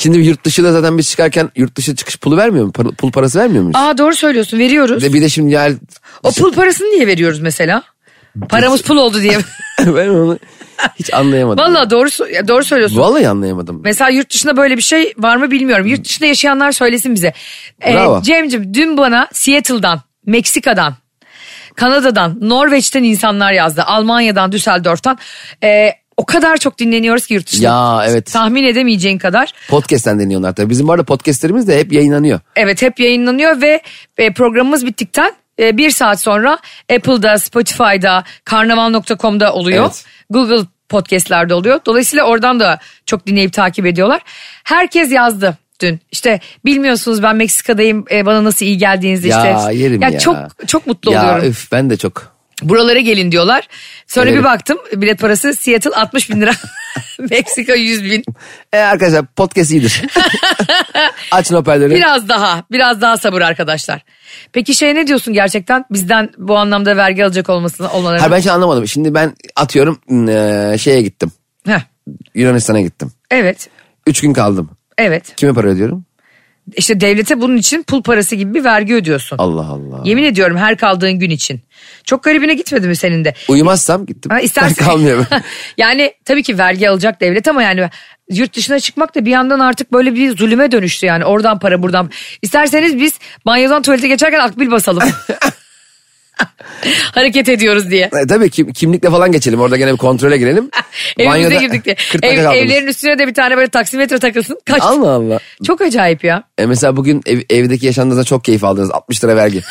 Şimdi yurt dışında zaten biz çıkarken yurt dışı çıkış pulu vermiyor mu? Pul pul parası vermiyor muyuz? Aa doğru söylüyorsun veriyoruz. Bir de, bir de şimdi yani O pul parasını niye veriyoruz mesela? Paramız pul oldu diye. <laughs> ben onu hiç anlayamadım. Vallahi doğru doğru söylüyorsun. Vallahi anlayamadım. Mesela yurt dışında böyle bir şey var mı bilmiyorum. Yurt dışında yaşayanlar söylesin bize. Ee, Bravo. Cem'ciğim dün bana Seattle'dan, Meksika'dan, Kanada'dan, Norveç'ten insanlar yazdı. Almanya'dan, Düsseldorf'tan. Ee, o kadar çok dinleniyoruz ki yurt dışında. Ya evet. Tahmin edemeyeceğin kadar. Podcast'ten deniyorlar tabii. Bizim bu arada podcastlerimiz de hep yayınlanıyor. Evet hep yayınlanıyor ve e, programımız bittikten e, bir saat sonra Apple'da, Spotify'da, karnaval.com'da oluyor. Evet. Google podcastlerde oluyor. Dolayısıyla oradan da çok dinleyip takip ediyorlar. Herkes yazdı dün. İşte bilmiyorsunuz ben Meksika'dayım e, bana nasıl iyi geldiğinizi Ya işte. yerim ya. Çok çok mutlu ya oluyorum. üf ben de çok. Buralara gelin diyorlar. Sonra Gelelim. bir baktım bilet parası Seattle 60 bin lira. <laughs> Meksika 100 bin. E arkadaşlar podcast iyidir. <laughs> Açın hoparlörü. Biraz daha, biraz daha sabır arkadaşlar. Peki şey ne diyorsun gerçekten bizden bu anlamda vergi alacak olmasını olmalarını? Hayır ben şey anlamadım. Şimdi ben atıyorum eee, şeye gittim. Heh, Yunanistan'a gittim. evet, Üç gün kaldım. evet. Kime para ödüyorum? İşte devlete bunun için pul parası gibi bir vergi ödüyorsun. Allah Allah. Yemin ediyorum her kaldığın gün için. Çok garibine gitmedi mi senin de? Uyumazsam gittim. Ha, istersen... Kalmıyorum. <laughs> yani tabii ki vergi alacak devlet ama yani yurt dışına çıkmak da bir yandan artık böyle bir zulüme dönüştü yani. Oradan para buradan. İsterseniz biz banyodan tuvalete geçerken akbil basalım. <laughs> <laughs> Hareket ediyoruz diye. E, tabii kim, kimlikle falan geçelim. Orada gene bir kontrole girelim. <laughs> Evimize Banyoda girdik diye. <laughs> 40 Ev, kaldınız. evlerin üstüne de bir tane böyle taksimetre takılsın. Kaç. Allah Allah. Çok acayip ya. E mesela bugün ev- evdeki yaşantınızda çok keyif aldınız. 60 lira vergi.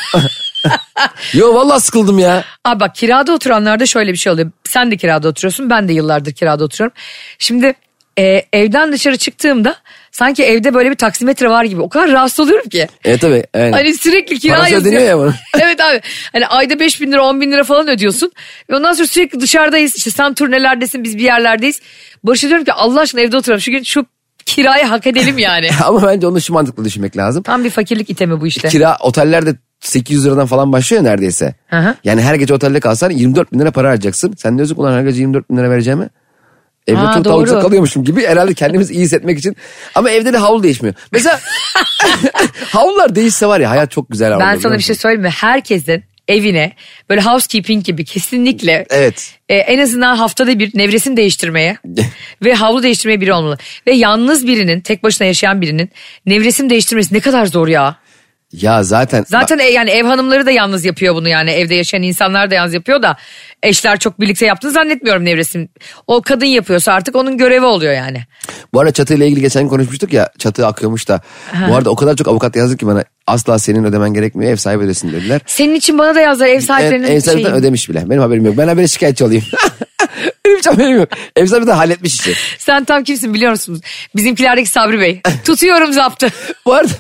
Yo vallahi sıkıldım ya. Abi bak kirada oturanlarda şöyle bir şey oluyor. Sen de kirada oturuyorsun. Ben de yıllardır kirada oturuyorum. Şimdi e, evden dışarı çıktığımda sanki evde böyle bir taksimetre var gibi. O kadar rahatsız oluyorum ki. E tabii. aynen. Hani sürekli kira Parası yazıyor. ya bunun. <laughs> evet abi. Hani ayda 5 bin lira 10 bin lira falan ödüyorsun. Ve ondan sonra sürekli dışarıdayız. İşte sen turnelerdesin biz bir yerlerdeyiz. Barış'a diyorum ki Allah aşkına evde oturalım. Şu gün şu kirayı hak edelim yani. <laughs> Ama bence onu şu mantıklı düşünmek lazım. Tam bir fakirlik itemi bu işte. Kira otellerde 800 liradan falan başlıyor neredeyse. Hı. Yani her gece otelde kalsan 24 bin lira para harcayacaksın. Sen diyorsun ki ulan her gece 24 bin lira vereceğimi. Evde Ha, doğru. tavukta kalıyormuşum gibi herhalde kendimizi iyi hissetmek için. Ama evde de havlu değişmiyor. Mesela <laughs> havlular değişse var ya hayat çok güzel. Ben sana bir şey söyleyeyim mi? Herkesin evine böyle housekeeping gibi kesinlikle Evet. e, en azından haftada bir nevresim değiştirmeye <laughs> ve havlu değiştirmeye biri olmalı. Ve yalnız birinin tek başına yaşayan birinin nevresim değiştirmesi ne kadar zor ya. Ya zaten. Zaten e, yani ev hanımları da yalnız yapıyor bunu yani evde yaşayan insanlar da yalnız yapıyor da eşler çok birlikte yaptığını zannetmiyorum nevresim. O kadın yapıyorsa artık onun görevi oluyor yani. Bu arada çatıyla ilgili geçen konuşmuştuk ya çatı akıyormuş da. Bu arada o kadar çok avukat yazdı ki bana asla senin ödemen gerekmiyor ev sahibi ödesin dediler. Senin için bana da yazdılar ev Ev, sahiplerinin ev sahibi şeyi. ödemiş bile. Benim haberim yok. Ben haberi şikayetçi olayım. <laughs> <laughs> Benim hiç haberim yok. Ev sahibi de halletmiş işi. Sen tam kimsin biliyor musunuz? Bizimkilerdeki Sabri Bey. <laughs> Tutuyorum zaptı. Bu arada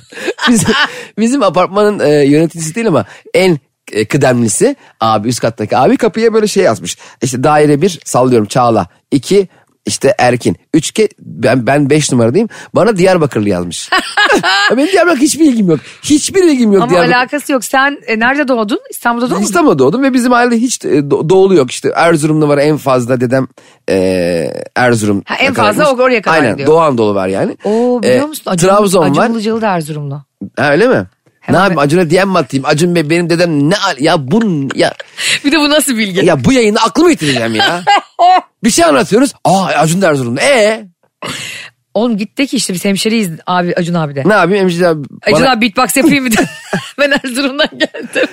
bizim, <laughs> bizim apartmanın e, yöneticisi değil ama en e, kıdemlisi abi üst kattaki abi kapıya böyle şey yazmış. İşte daire bir sallıyorum Çağla. iki işte Erkin. Üç ke ben, ben beş numaradayım. Bana Diyarbakırlı yazmış. <laughs> Benim Diyarbakır hiçbir ilgim yok. Hiçbir ilgim yok Ama Diyarbakır. alakası yok. Sen e, nerede doğdun? İstanbul'da doğdun? İstanbul'da doğdum ve bizim ailede hiç e, do- doğulu yok işte Erzurum'da var en fazla dedem e, Erzurum. Ha, en fazla kadarmış. oraya kadar Aynen gidiyor. Doğu Anadolu var yani. Oo biliyor E, musun? Acun, Trabzon Acun var. Ilıcalı da Erzurumlu. Ha, öyle mi? Hemen ne yapayım Acun'a diyen mi atayım? Acun Bey benim dedem ne al ya bu ya <laughs> Bir de bu nasıl bilgi? ya bu yayında aklımı yitireceğim ya. <laughs> bir şey anlatıyoruz. Aa Acun da Erzurum'da. E Oğlum git de ki işte biz hemşeriyiz abi Acun abi de. ne yapayım Emşire abi? Acun bana- abi beatbox yapayım mı? <laughs> ben Erzurum'dan geldim.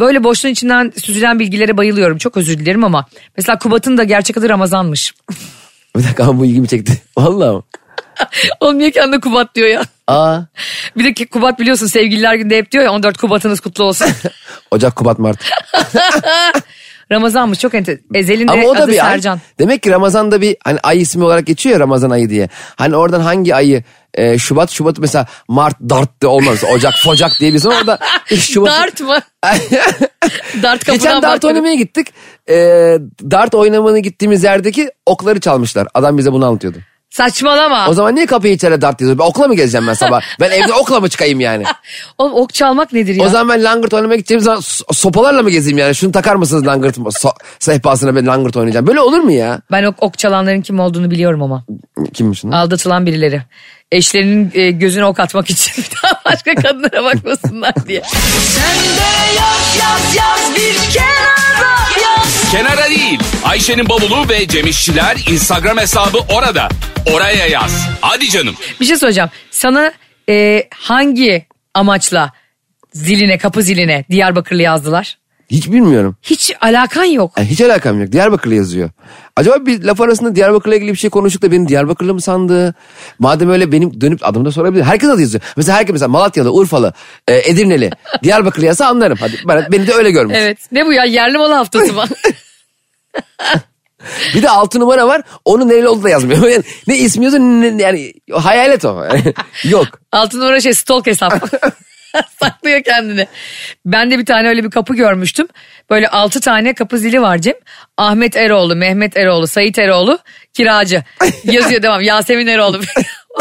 Böyle boşluğun içinden süzülen bilgilere bayılıyorum. Çok özür dilerim ama. Mesela Kubat'ın da gerçek adı Ramazan'mış. Bir dakika ama bu ilgimi çekti. Vallahi <laughs> niye kendine Kubat diyor ya? Aa Bir de ki Kubat biliyorsun sevgililer günde hep diyor ya 14 Kubat'ınız kutlu olsun. <laughs> Ocak Kubat Mart. <laughs> Ramazan'mış çok ente. Ezel'in de Ama o da adı bir ay. Sercan. Demek ki Ramazan'da bir hani ay ismi olarak geçiyor ya Ramazan ayı diye. Hani oradan hangi ayı e, Şubat Şubat mesela Mart Dart de olmaz. Ocak Focak diye bir orada Şubat. Dart mı? Dart Geçen dart baktım. oynamaya gittik. E, dart oynamaya gittiğimiz yerdeki okları çalmışlar. Adam bize bunu anlatıyordu. Saçmalama. O zaman niye kapıyı içeri dart yazıyor? Ben okla mı gezeceğim ben sabah? Ben evde <laughs> okla mı çıkayım yani? Oğlum ok çalmak nedir ya? O zaman ben langırt oynamaya gideceğim zaman so- sopalarla mı gezeyim yani? Şunu takar mısınız langırt so- sehpasına ben langırt oynayacağım. Böyle olur mu ya? Ben ok, ok çalanların kim olduğunu biliyorum ama. Kimmiş lan? Aldatılan birileri. Eşlerinin e, gözüne ok atmak için <laughs> bir daha başka kadınlara bakmasınlar diye. Kenara değil. Ayşe'nin bavulu ve Cemişçiler Instagram hesabı orada. Oraya yaz. Hadi canım. Bir şey soracağım. Sana e, hangi amaçla ziline, kapı ziline Diyarbakırlı yazdılar? Hiç bilmiyorum. Hiç alakan yok. Yani hiç alakam yok. Diyarbakırlı yazıyor. Acaba bir laf arasında Diyarbakır'la ilgili bir şey konuştuk da beni Diyarbakırlı mı sandı? Madem öyle benim dönüp adımı da sorabilir. Herkes adı yazıyor. Mesela herkes mesela Malatyalı, Urfalı, e, Edirneli, <laughs> Diyarbakırlı yazsa anlarım. Hadi bana, beni de öyle görmüş. Evet. Ne bu ya yerli malı haftası mı? <laughs> Bir de altı numara var. Onun nereli olduğu da yazmıyor. <laughs> Yani ne ismi yazıyor ne, yani hayalet o. yok. Altın numara şey stalk hesap. <laughs> Saklıyor kendini. Ben de bir tane öyle bir kapı görmüştüm. Böyle altı tane kapı zili var Cem. Ahmet Eroğlu, Mehmet Eroğlu, Sait Eroğlu, kiracı. <laughs> Yazıyor devam. Yasemin Eroğlu. <laughs>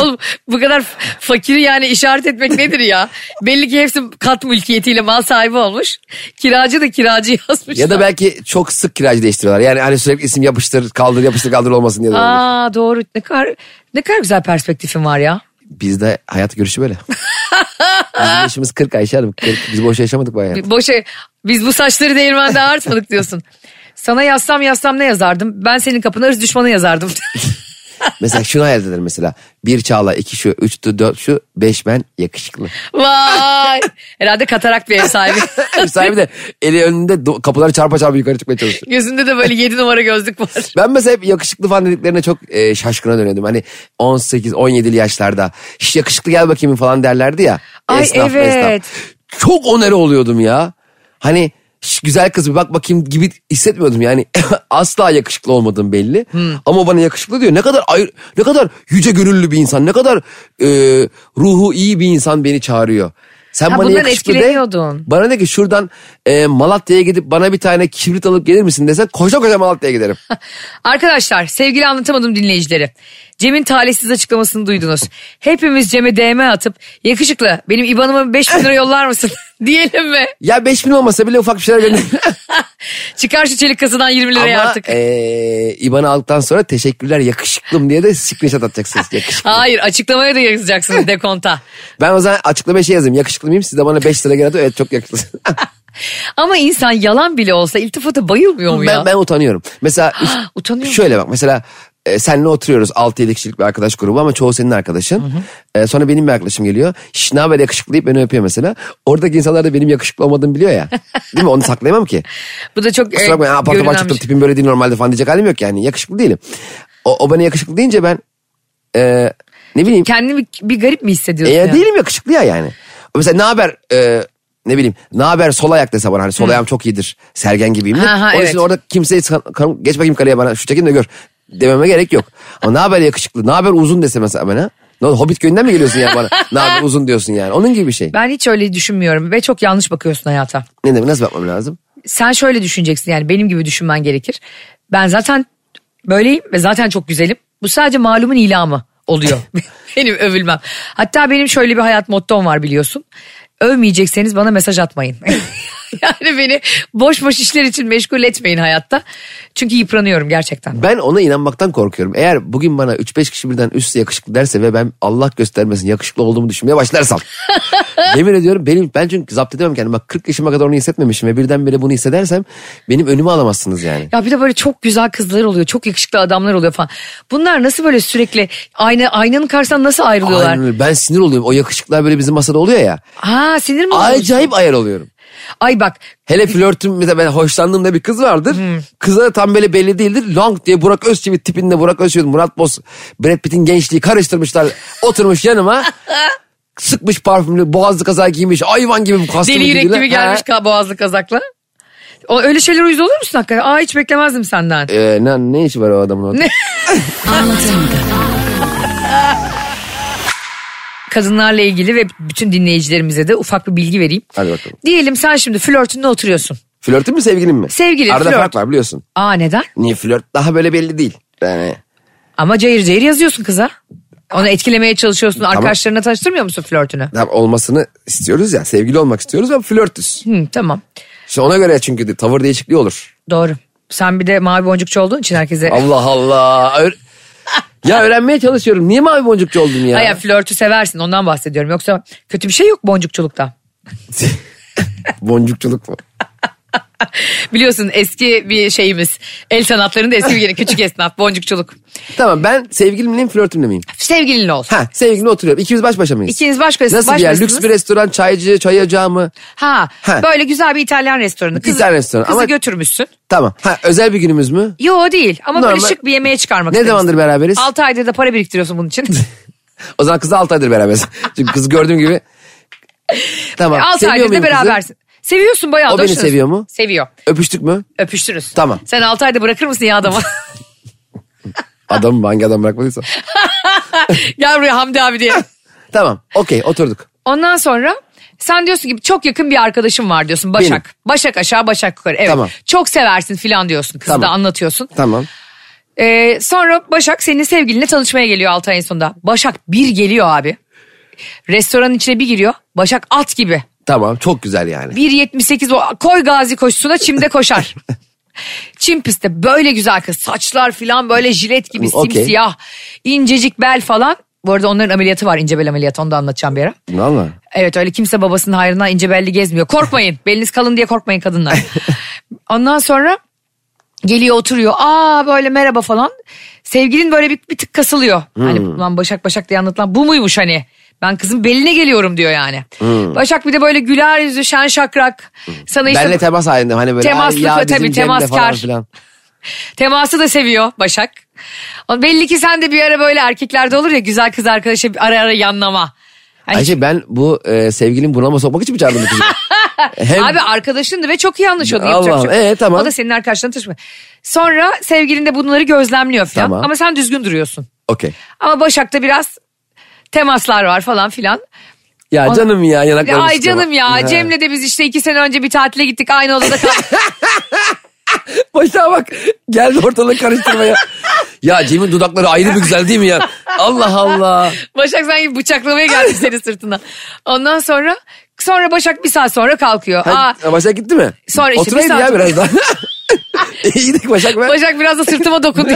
Oğlum bu kadar fakiri yani işaret etmek nedir ya? Belli ki hepsi kat mülkiyetiyle mal sahibi olmuş. Kiracı da kiracı yazmış. Ya da belki çok sık kiracı değiştiriyorlar. Yani hani sürekli isim yapıştır, kaldır, yapıştır, kaldır olmasın diye. Aa doğru. Ne kadar ne kadar güzel perspektifin var ya. Bizde hayat görüşü böyle. Bizim yaşımız 40 Ayşe Hanım. 40, biz boş yaşamadık bu hayatı. Boşa biz bu saçları değirmende ağartmadık diyorsun. Sana yazsam yazsam ne yazardım? Ben senin kapına ırz düşmanı yazardım. <laughs> Mesela şunu hayal ederim mesela. Bir Çağla, iki şu, üç de dört şu, beş ben yakışıklı. Vay. Herhalde katarak bir ev sahibi. <laughs> Ev sahibi de eli önünde do- kapıları çarpa çarpa yukarı çıkmaya çalışıyor. Gözünde de böyle yedi numara gözlük var. <laughs> Ben mesela hep yakışıklı falan dediklerine çok e, şaşkına dönüyordum. Hani 18-17'li yaşlarda. Hiç yakışıklı gel bakayım falan derlerdi ya. Ay, Esnaf, evet. esnaf. Çok onere oluyordum ya. Hani "Şş, güzel kız bir bak bakayım gibi hissetmiyordum yani. <laughs> Asla yakışıklı olmadığım belli. Ama o bana yakışıklı diyor. Ne kadar ayrı, ne kadar yüce gönüllü bir insan. Ne kadar e, ruhu iyi bir insan beni çağırıyor. Sen Ha, bana yakışıklı de. Bana de ki şuradan e, Malatya'ya gidip bana bir tane kibrit alıp gelir misin desen koşa koşa Malatya'ya giderim. <laughs> Arkadaşlar sevgili anlatamadım dinleyicileri. Cem'in talihsiz açıklamasını duydunuz. Hepimiz Cem'e DM atıp yakışıklı benim IBAN'ıma 5 bin lira yollar mısın <laughs> <laughs> diyelim mi? ya 5000 olmasa bile ufak bir şeyler verin. <laughs> Çıkar şu çelik kasadan 20 liraya Ama artık. e, İban'ı aldıktan sonra teşekkürler yakışıklım diye de screenshot atacaksınız. Yakışıklı. Hayır açıklamaya da yazacaksınız <laughs> dekonta. Ben o zaman açıklamaya şey yazayım. Yakışıklı mıyım? Siz de bana 5 lira geri atın. Evet çok yakışıklısın. Ama insan yalan bile olsa iltifata bayılmıyor mu ya? ben, ben utanıyorum. Mesela <gasps> şöyle bak mesela e, seninle oturuyoruz 6-7 kişilik bir arkadaş grubu ama çoğu senin arkadaşın. E, sonra benim bir arkadaşım geliyor. Şş ne haber yakışıklı deyip beni öpüyor mesela. Oradaki insanlar da benim yakışıklı olmadığımı biliyor ya. <laughs> Değil mi? Onu saklayamam ki. Bu da çok e, Kusura bakmayın apar topar görünen bir çıktım tipim böyle değil normalde falan diyecek halim yok yani. Yakışıklı değilim. O, o bana yakışıklı deyince ben e, ne bileyim Kendini bir, bir garip mi hissediyorsun e, ya? değilim yakışıklı ya yani. Mesela ne haber e, ne bileyim ne haber sol ayak dese bana hani sol ayağım çok iyidir. Sergen gibiyim. Ha, ha, Onun evet. için orada kimseye geç bakayım kaleye bana şu çekin de gör dememe gerek yok. Ama ne haber yakışıklı ne haber uzun dese mesela bana. Ne oldu Hobbit köyünden mi geliyorsun yani bana? ne haber uzun diyorsun yani. Onun gibi bir şey. Ben hiç öyle düşünmüyorum ve çok yanlış bakıyorsun hayata. Ne demek nasıl bakmam lazım? Sen şöyle düşüneceksin yani benim gibi düşünmen gerekir. Ben zaten böyleyim ve zaten çok güzelim. Bu sadece malumun ilamı oluyor. <laughs> benim övülmem. Hatta benim şöyle bir hayat mottom var biliyorsun. Övmeyecekseniz bana mesaj atmayın. <laughs> <laughs> yani beni boş boş işler için meşgul etmeyin hayatta. Çünkü yıpranıyorum gerçekten. Ben ona inanmaktan korkuyorum. Eğer bugün bana 3-5 kişi birden üst yakışıklı derse ve ben Allah göstermesin yakışıklı olduğumu düşünmeye başlarsam. <laughs> yemin ediyorum benim ben çünkü zapt edemem kendimi. Bak 40 yaşıma kadar onu hissetmemişim ve birdenbire bunu hissedersem benim önümü alamazsınız yani. Ya bir de böyle çok güzel kızlar oluyor. Çok yakışıklı adamlar oluyor falan. Bunlar nasıl böyle sürekli ayna, aynanın karşısından nasıl ayrılıyorlar? Aynen öyle. Ben sinir oluyorum. O yakışıklar böyle bizim masada oluyor ya. Ha sinir mi? Acayip ayar oluyorum. Ay bak Hele flörtüm mesela ben hoşlandığımda bir kız vardır. Kıza da tam böyle belli değildir. Long diye Burak Özçivit tipinde Burak Özçivit, Murat Boz, Brad Pitt'in gençliği karıştırmışlar. <laughs> Oturmuş yanıma. Sıkmış parfümlü, boğazlı kazak giymiş. Hayvan gibi bu kastımı deli yürek gibiler. gibi gelmiş Ha. ka- boğazlı kazakla. O, öyle şeyler uyuz olur musun hakikaten? Aa hiç beklemezdim senden. Ee, ne, ne işi var o adamın orada? Ne? <laughs> Kadınlarla ilgili ve bütün dinleyicilerimize de ufak bir bilgi vereyim. Hadi bakalım. Diyelim sen şimdi flörtünde oturuyorsun. Flörtün mü sevgilin mi? Sevgilin, Arada flört. fark var biliyorsun. Aa neden? Niye flört daha böyle belli değil. Yani Ama cayır cayır yazıyorsun kıza. Onu etkilemeye çalışıyorsun. Arkadaşlarına tanıştırmıyor musun flörtünü? tam olmasını istiyoruz ya. Sevgili olmak istiyoruz ama flörtüz. Hı, tamam. İşte ona göre çünkü de tavır değişikliği olur. Doğru. Sen bir de mavi boncukçu olduğun için herkese... Allah Allah. Ö- ya öğrenmeye çalışıyorum. Niye mavi boncukçu oldun ya? Hayır flörtü seversin ondan bahsediyorum. Yoksa kötü bir şey yok boncukçulukta. <laughs> Boncukçuluk mu? <laughs> Biliyorsun eski bir şeyimiz. El sanatlarında eski bir yeri küçük esnaf boncukçuluk. Tamam ben sevgilim miyim flörtümle miyim? Sevgilinle olsun. Ha sevgilimle oturuyorum. İkimiz baş başa mıyız? İkiniz baş başa- Nasıl baş bir yer? Lüks bir restoran, çaycı, çay ocağı mı? Ha, Ha. böyle güzel bir İtalyan restoranı. Kızı, İtalyan restoranı Kızı ama- götürmüşsün. Tamam. Ha özel bir günümüz mü? Yo değil ama böyle Normal. şık bir yemeğe çıkarmak Ne zamandır beraberiz? 6 aydır da para biriktiriyorsun bunun için. <laughs> O zaman kızı 6 aydır beraberiz. Çünkü kızı gördüğüm gibi. <laughs> Tamam. 6 Seviyor aydır da berabersin. Seviyorsun bayağı. O da beni hoşlanıyorsun. seviyor mu? Seviyor. Öpüştük mü? Öpüştürüz. Tamam. Sen 6 ayda bırakır mısın ya adamı? <laughs> Adam? Hangi adam bırakmadıysa. <laughs> Gel buraya Hamdi abi diye. <laughs> tamam. Okey oturduk. Ondan sonra sen diyorsun ki çok yakın bir arkadaşım var diyorsun Başak. Benim. Başak aşağı Başak yukarı. Evet. Tamam. Çok seversin filan diyorsun. Kızı Tamam. da anlatıyorsun. Tamam. Ee, sonra Başak senin sevgilinle tanışmaya geliyor 6 ayın sonunda. Başak bir geliyor abi. Restoranın içine bir giriyor. Başak at gibi. Tamam. Çok güzel yani. 1.78 o koy gazi koşusuna çimde koşar. <laughs> Çim pistte böyle güzel kız. Saçlar filan böyle jilet gibi Okey. simsiyah. incecik bel falan. Bu arada onların ameliyatı var ince bel ameliyatı onu da anlatacağım bir ara. Valla. Evet öyle kimse babasının hayrına ince belli gezmiyor. Korkmayın <laughs> beliniz kalın diye korkmayın kadınlar. Ondan sonra geliyor oturuyor. Aa böyle merhaba falan. Sevgilin böyle bir, bir tık kasılıyor. Hani ulan Başak Başak diye anlatılan bu muymuş hani? Ben kızın beline geliyorum diyor yani. Başak bir de böyle güler yüzü şen şakrak. Sana işte Benle temas halinde hani böyle. Temaslı, "Ay ya tabii, bizim Cem'le" temaskar. falan filan. <laughs> teması da seviyor Başak. Belli ki sen de bir ara böyle erkeklerde olur ya güzel kız arkadaşı ara ara yanlama. Hani Ayşe ben bu e, sevgilim bunalıma sokmak için mi çağırdım bu kızı? <laughs> Hem Abi arkadaşındı ve çok iyi anlaşıyordu. Allah'ım, ee, tamam. O da senin arkadaşlarına tanışma. Sonra sevgilin de bunları gözlemliyor falan. Tamam. Ama sen düzgün duruyorsun. okey. Ama Başak'ta biraz temaslar var falan filan. Ya canım ya Ya, yanaklarım ay canım ya Ha. Cem'le de biz işte iki sene önce bir tatile gittik aynı odada kaldık. <laughs> Başa bak geldi ortalığı karıştırmaya. ya Cem'in dudakları ayrı bir güzel değil mi ya? Allah Allah. Başak sanki bıçaklamaya geldi seni sırtına. Ondan sonra sonra Başak bir saat sonra kalkıyor. Aa, Ha, Başak gitti mi? Sonra işte bir Oturaydı saat ya biraz daha. <laughs> İyiydik Başak ben. Başak biraz da sırtıma dokundu.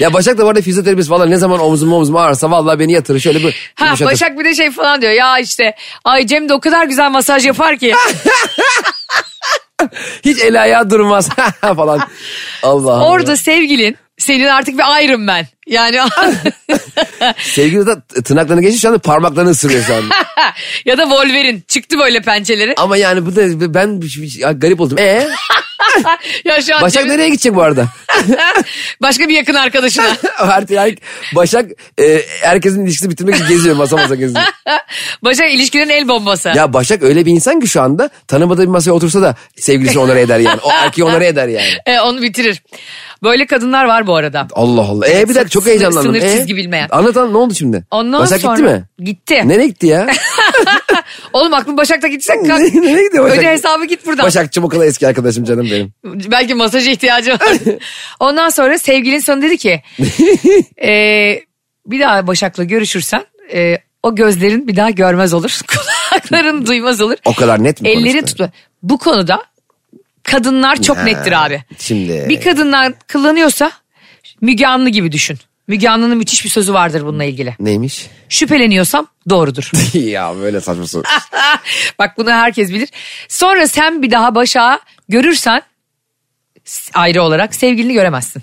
Ya Başak da bu arada fizyoterapist falan ne zaman omzum omzum ağrırsa vallahi beni yatırır şöyle bir Ha yumuşatır. Başak bir de şey falan diyor. Ya işte ay Cem de o kadar güzel masaj yapar ki. <laughs> Hiç el ayağı durmaz <laughs> falan. Allah Allah. Orada sevgilin senin artık bir Iron Man. Yani <laughs> Sevgili de tırnaklarını geçti şu anda parmaklarını ısırıyor şu anda. ya da Wolverine çıktı böyle pençeleri. Ama yani bu da ben garip oldum. E <laughs> ya şu an Başak nereye gidecek bu arada? <laughs> başka bir yakın arkadaşına. <laughs> Her, her, Başak e, herkesin ilişkisini bitirmek için geziyor masa masa geziyor. Başak ilişkilerin el bombası. Ya Başak öyle bir insan ki şu anda tanımadığı bir masaya otursa da sevgilisini onlara eder yani. O erkeği onlara eder yani. E, onu bitirir. Böyle kadınlar var bu arada. Allah Allah. E bir dakika çok Sınır- heyecanlandım. sınır E, çizgi bilmeyen. Anlat anlat ne oldu şimdi? Ondan Başak sonra gitti mi? Gitti. Nereye gitti ya? <laughs> Oğlum aklım Başak'ta gitsek kalk. Nereye gidiyor Başak? Öde hesabı git buradan. Başakçım o kadar eski arkadaşım canım benim. Belki masaja ihtiyacı var. <laughs> Ondan sonra sevgilin sana dedi ki <laughs> e, bir daha Başak'la görüşürsen e, o gözlerin bir daha görmez olur. Kulakların duymaz olur. O kadar net mi Ellerin tutma. Bu konuda kadınlar çok Ha, nettir abi. Şimdi. Bir kadınlar kullanıyorsa Müge Anlı gibi düşün. Müge Anlı'nın müthiş bir sözü vardır bununla ilgili. Neymiş? Şüpheleniyorsam doğrudur. <laughs> ya böyle saçma soru. <laughs> Bak bunu herkes bilir. Sonra sen bir daha Başak'ı görürsen ayrı olarak sevgilini göremezsin.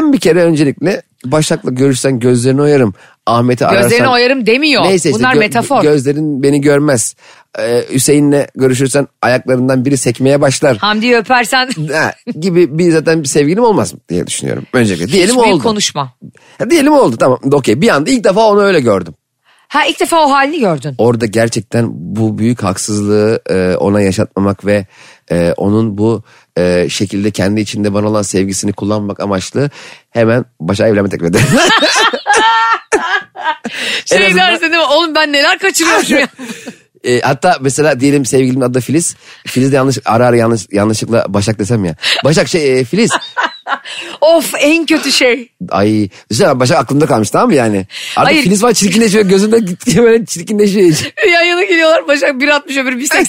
Ben bir kere öncelikle Başak'la görüşsen gözlerini oyarım. Ahmet'i ararsan. Gözlerini oyarım demiyor. Neyse işte Bunlar gö- metafor. Gözlerin beni görmez. Ee, Hüseyin'le görüşürsen ayaklarından biri sekmeye başlar. Hamdi'yi öpersen <laughs> Ha, gibi bir zaten bir sevgilim olmaz diye düşünüyorum. Öncelikle diyelim hiç oldu. konuşma. Ha, diyelim oldu tamam okey bir anda ilk defa onu öyle gördüm. Ha ilk defa o halini gördün. Orada gerçekten bu büyük haksızlığı e, ona yaşatmamak ve e, onun bu e, şekilde kendi içinde bana olan sevgisini kullanmak amaçlı hemen başa evlenme teklif ederim. <laughs> Şey azından- dersin değil mi? Oğlum ben neler kaçırıyormuşum ya. <laughs> E, hatta mesela diyelim sevgilimin adı Filiz. Filiz de yanlış ara ara yanlış yanlışlıkla Başak desem ya. Başak şey e, Filiz. <laughs> of en kötü şey. Ay düşünsene Başak aklımda kalmış tamam mı yani? Artık Hayır. Filiz falan çirkinleşiyor gözümde gittikçe böyle çirkinleşiyor. Yan yana geliyorlar Başak 1.60 öbürü 1.80.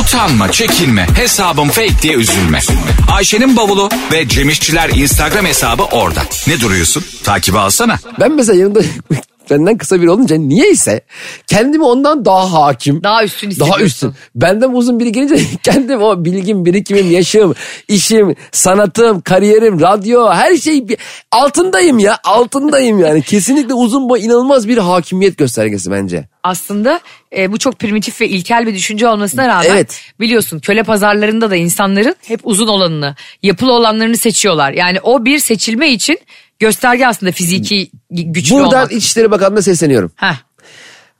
Utanma, çekinme, hesabım fake diye üzülme. Ayşe'nin bavulu ve Cemişçiler Instagram hesabı orada. Ne duruyorsun? Takibi alsana. Ben mesela yanımda benden kısa biri olunca niyeyse kendimi ondan daha hakim. Daha üstün Daha hissediyorsun. üstün. Benden uzun biri gelince <laughs> kendim o bilgim, birikimim, yaşım, işim, sanatım, kariyerim, radyo her şey altındayım ya. Altındayım yani. <laughs> Kesinlikle uzun boy inanılmaz bir hakimiyet göstergesi bence. Aslında e, bu çok primitif ve ilkel bir düşünce olmasına rağmen Evet. biliyorsun köle pazarlarında da insanların hep uzun olanını, yapılı olanlarını seçiyorlar. Yani o bir seçilme için gösterge aslında fiziki güçlü Buradan olmak. İçişleri Bakanlığı'na sesleniyorum. Heh.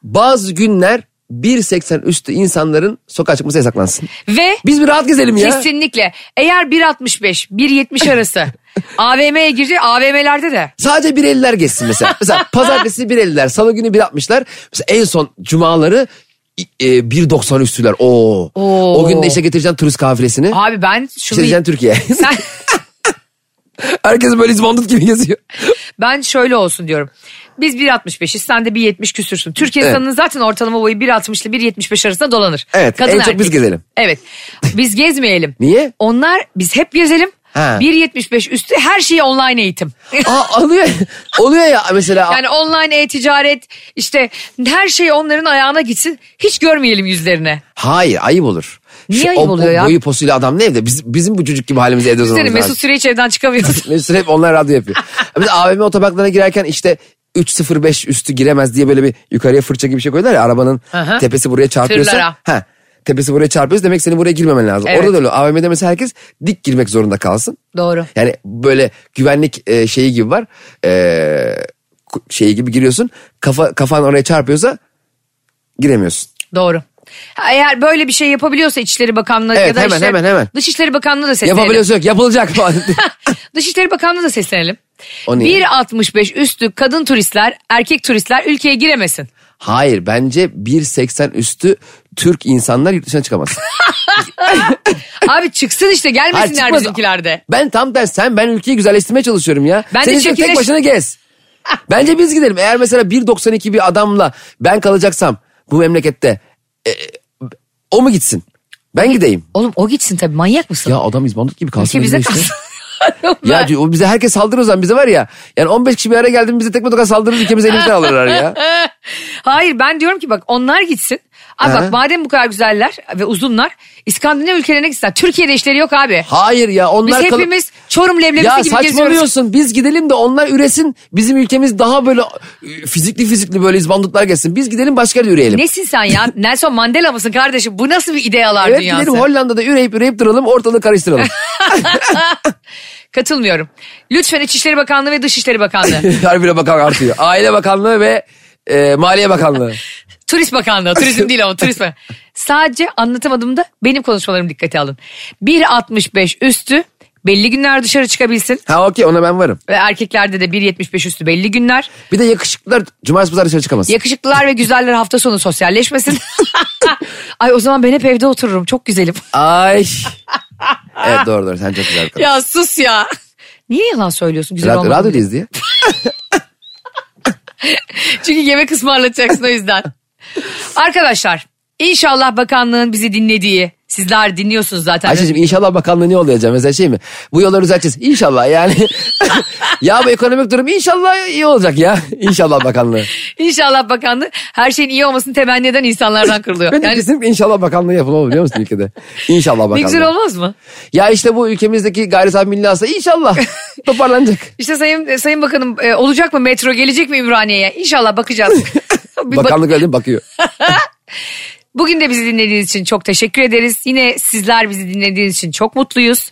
Bazı günler 1.80 üstü insanların sokağa çıkması yasaklansın. Ve Biz bir rahat gezelim ya. kesinlikle eğer 1.65 1.70 arası <laughs> AVM'ye girecek AVM'lerde de Sadece 1.50'ler geçsin mesela. <laughs> mesela pazartesi 1.50'ler, salı günü 1.60'lar. Mesela en son cumaları e, 1.90 üstüler. Oo. Oo. O gün de işte getireceğim turist kafilesini. abi ben şunu Getireceğim Türkiye. sen <laughs> <laughs> Herkes böyle izbandut gibi geziyor. <laughs> ben şöyle olsun diyorum. Biz 1.65'iz sen de 1.70 küsürsün. Evet. insanının zaten ortalama boyu 1.60 ile 1.75 arasında dolanır. Evet, en çok biz gezelim. Evet biz gezmeyelim. <laughs> Niye? Onlar biz hep gezelim. Ha. 1.75 üstü her şey online eğitim. Aa alıyor. Oluyor ya mesela. Yani online e-ticaret işte her şey onların ayağına gitsin. Hiç görmeyelim yüzlerini. Hayır ayıp olur. Niye ayıp o- oluyor ya? Boyu posuyla adam ne evde? Biz, bizim bu çocuk gibi halimizi evde Seni zorlamamız <laughs> Mesut. Süre hiç evden çıkamıyorsun. Mesut hep onlar radyo yapıyor. <laughs> Mesela AVM otoparklarına girerken işte 3.05 üstü giremez diye böyle bir yukarıya fırça gibi bir şey koyuyorlar ya arabanın hı. tepesi buraya çarpıyorsa. Tırlara. Ha, tepesi buraya çarpıyorsa demek senin buraya girmemen lazım. Evet. Orada da öyle AVM'de mesela herkes dik girmek zorunda kalsın. Doğru. Yani böyle güvenlik e, şeyi gibi var. E, şeyi gibi giriyorsun. Kafa kafan oraya çarpıyorsa giremiyorsun. Doğru. Eğer böyle bir şey yapabiliyorsa İçişleri Bakanlığı Evet, ya da hemen, işte hemen, hemen. Dışişleri Bakanlığı da seslenelim. Yapabiliyorsun yok yapılacak. <laughs> Dışişleri Bakanlığı da seslenelim. O niye? 1.65 üstü kadın turistler, erkek turistler ülkeye giremesin. Hayır bence 1.80 üstü Türk insanlar yurt dışına çıkamaz. <laughs> Abi çıksın işte Hayır, gelmesinler çıkmaz. bizimkilerde. Ben tam tersi sen ben ülkeyi güzelleştirmeye çalışıyorum ya. Ben de Sen istiyorsan tek başına gez. Bence biz gidelim. Eğer mesela 1.92 bir adamla ben kalacaksam bu memlekette e, o mu gitsin? Ben gideyim. Oğlum o gitsin tabii manyak mısın? Ya adam izbandut gibi kalsın. Ülke bize işte. kalsın. <laughs> Ya o bize herkes saldırır o zaman bize var ya. Yani 15 kişi bir araya geldi mi bize tekme tokat saldırır ülkemizi elimizden alırlar ya. <laughs> Hayır ben diyorum ki bak onlar gitsin. Abi bak madem bu kadar güzeller ve uzunlar İskandinav ülkelerine gitsinler. Türkiye'de işleri yok abi. Hayır ya Biz onlar kalı- hepimiz Çorum leblebisi Ya gibi geziyoruz. saçmalıyorsun biz gidelim de onlar üresin bizim ülkemiz daha böyle e, fizikli fizikli böyle izbandutlar gelsin. Biz gidelim başka yerde üreyelim. Nesin sen ya? <laughs> Nelson Mandela mısın kardeşim? Bu nasıl bir idealar Evet dünyası? gidelim Hollanda'da üreyip üreyip duralım ortalığı karıştıralım. <laughs> <laughs> Katılmıyorum. Lütfen İçişleri Bakanlığı ve Dışişleri Bakanlığı. Harbine bakan artıyor. Aile Bakanlığı ve e, Maliye Bakanlığı. Turist Bakanlığı. <laughs> Turizm değil ama turist Bakanlığı. Sadece anlatamadığımda benim konuşmalarımı dikkate alın. 1.65 üstü belli günler dışarı çıkabilsin. Ha okey ona ben varım. Ve erkeklerde de 1.75 üstü belli günler. Bir de yakışıklılar cumartesi pazar dışarı çıkamaz. Yakışıklılar ve <laughs> güzeller hafta sonu sosyalleşmesin. <laughs> Ay o zaman ben hep evde otururum. Çok güzelim. Ay. evet doğru doğru sen çok güzel kadın. ya sus ya. Niye yalan söylüyorsun? Güzel Rad- olmadı. Radyodayız diye. Çünkü yemek ısmarlatacaksın o yüzden. Arkadaşlar inşallah bakanlığın bizi dinlediği sizler dinliyorsunuz zaten. Ayşe'cim inşallah bakanlığı ne olacak mesela şey mi? Bu yolları düzelteceğiz. İnşallah yani. <laughs> ya bu ekonomik durum inşallah iyi olacak ya. İnşallah bakanlığı. İnşallah bakanlığı her şeyin iyi olmasını temenni eden insanlardan kırılıyor. Ben yani, kesinlikle inşallah bakanlığı yapılmalı biliyor musun ülkede? İnşallah bakanlığı. ne güzel olmaz mı? Ya işte bu ülkemizdeki gayri safi milli hasta inşallah <laughs> toparlanacak. İşte Sayın Sayın Bakanım e, olacak mı metro gelecek mi Ümraniye'ye? İnşallah bakacağız. <laughs> Bir bak- Bakanlık öyle bakıyor. <laughs> Bugün de bizi dinlediğiniz için çok teşekkür ederiz. Yine sizler bizi dinlediğiniz için çok mutluyuz.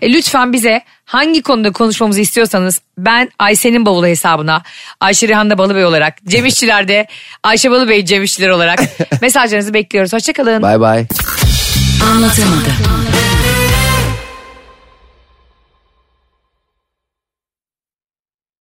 E, lütfen bize hangi konuda konuşmamızı istiyorsanız ben Ayşe'nin bavulu hesabına Ayşe Rihanna Balıbey olarak Cem İşçiler'de Ayşe Balıbey Cem İşçiler olarak <laughs> mesajlarınızı bekliyoruz. Hoşçakalın. Bay bay. Anlatamadım.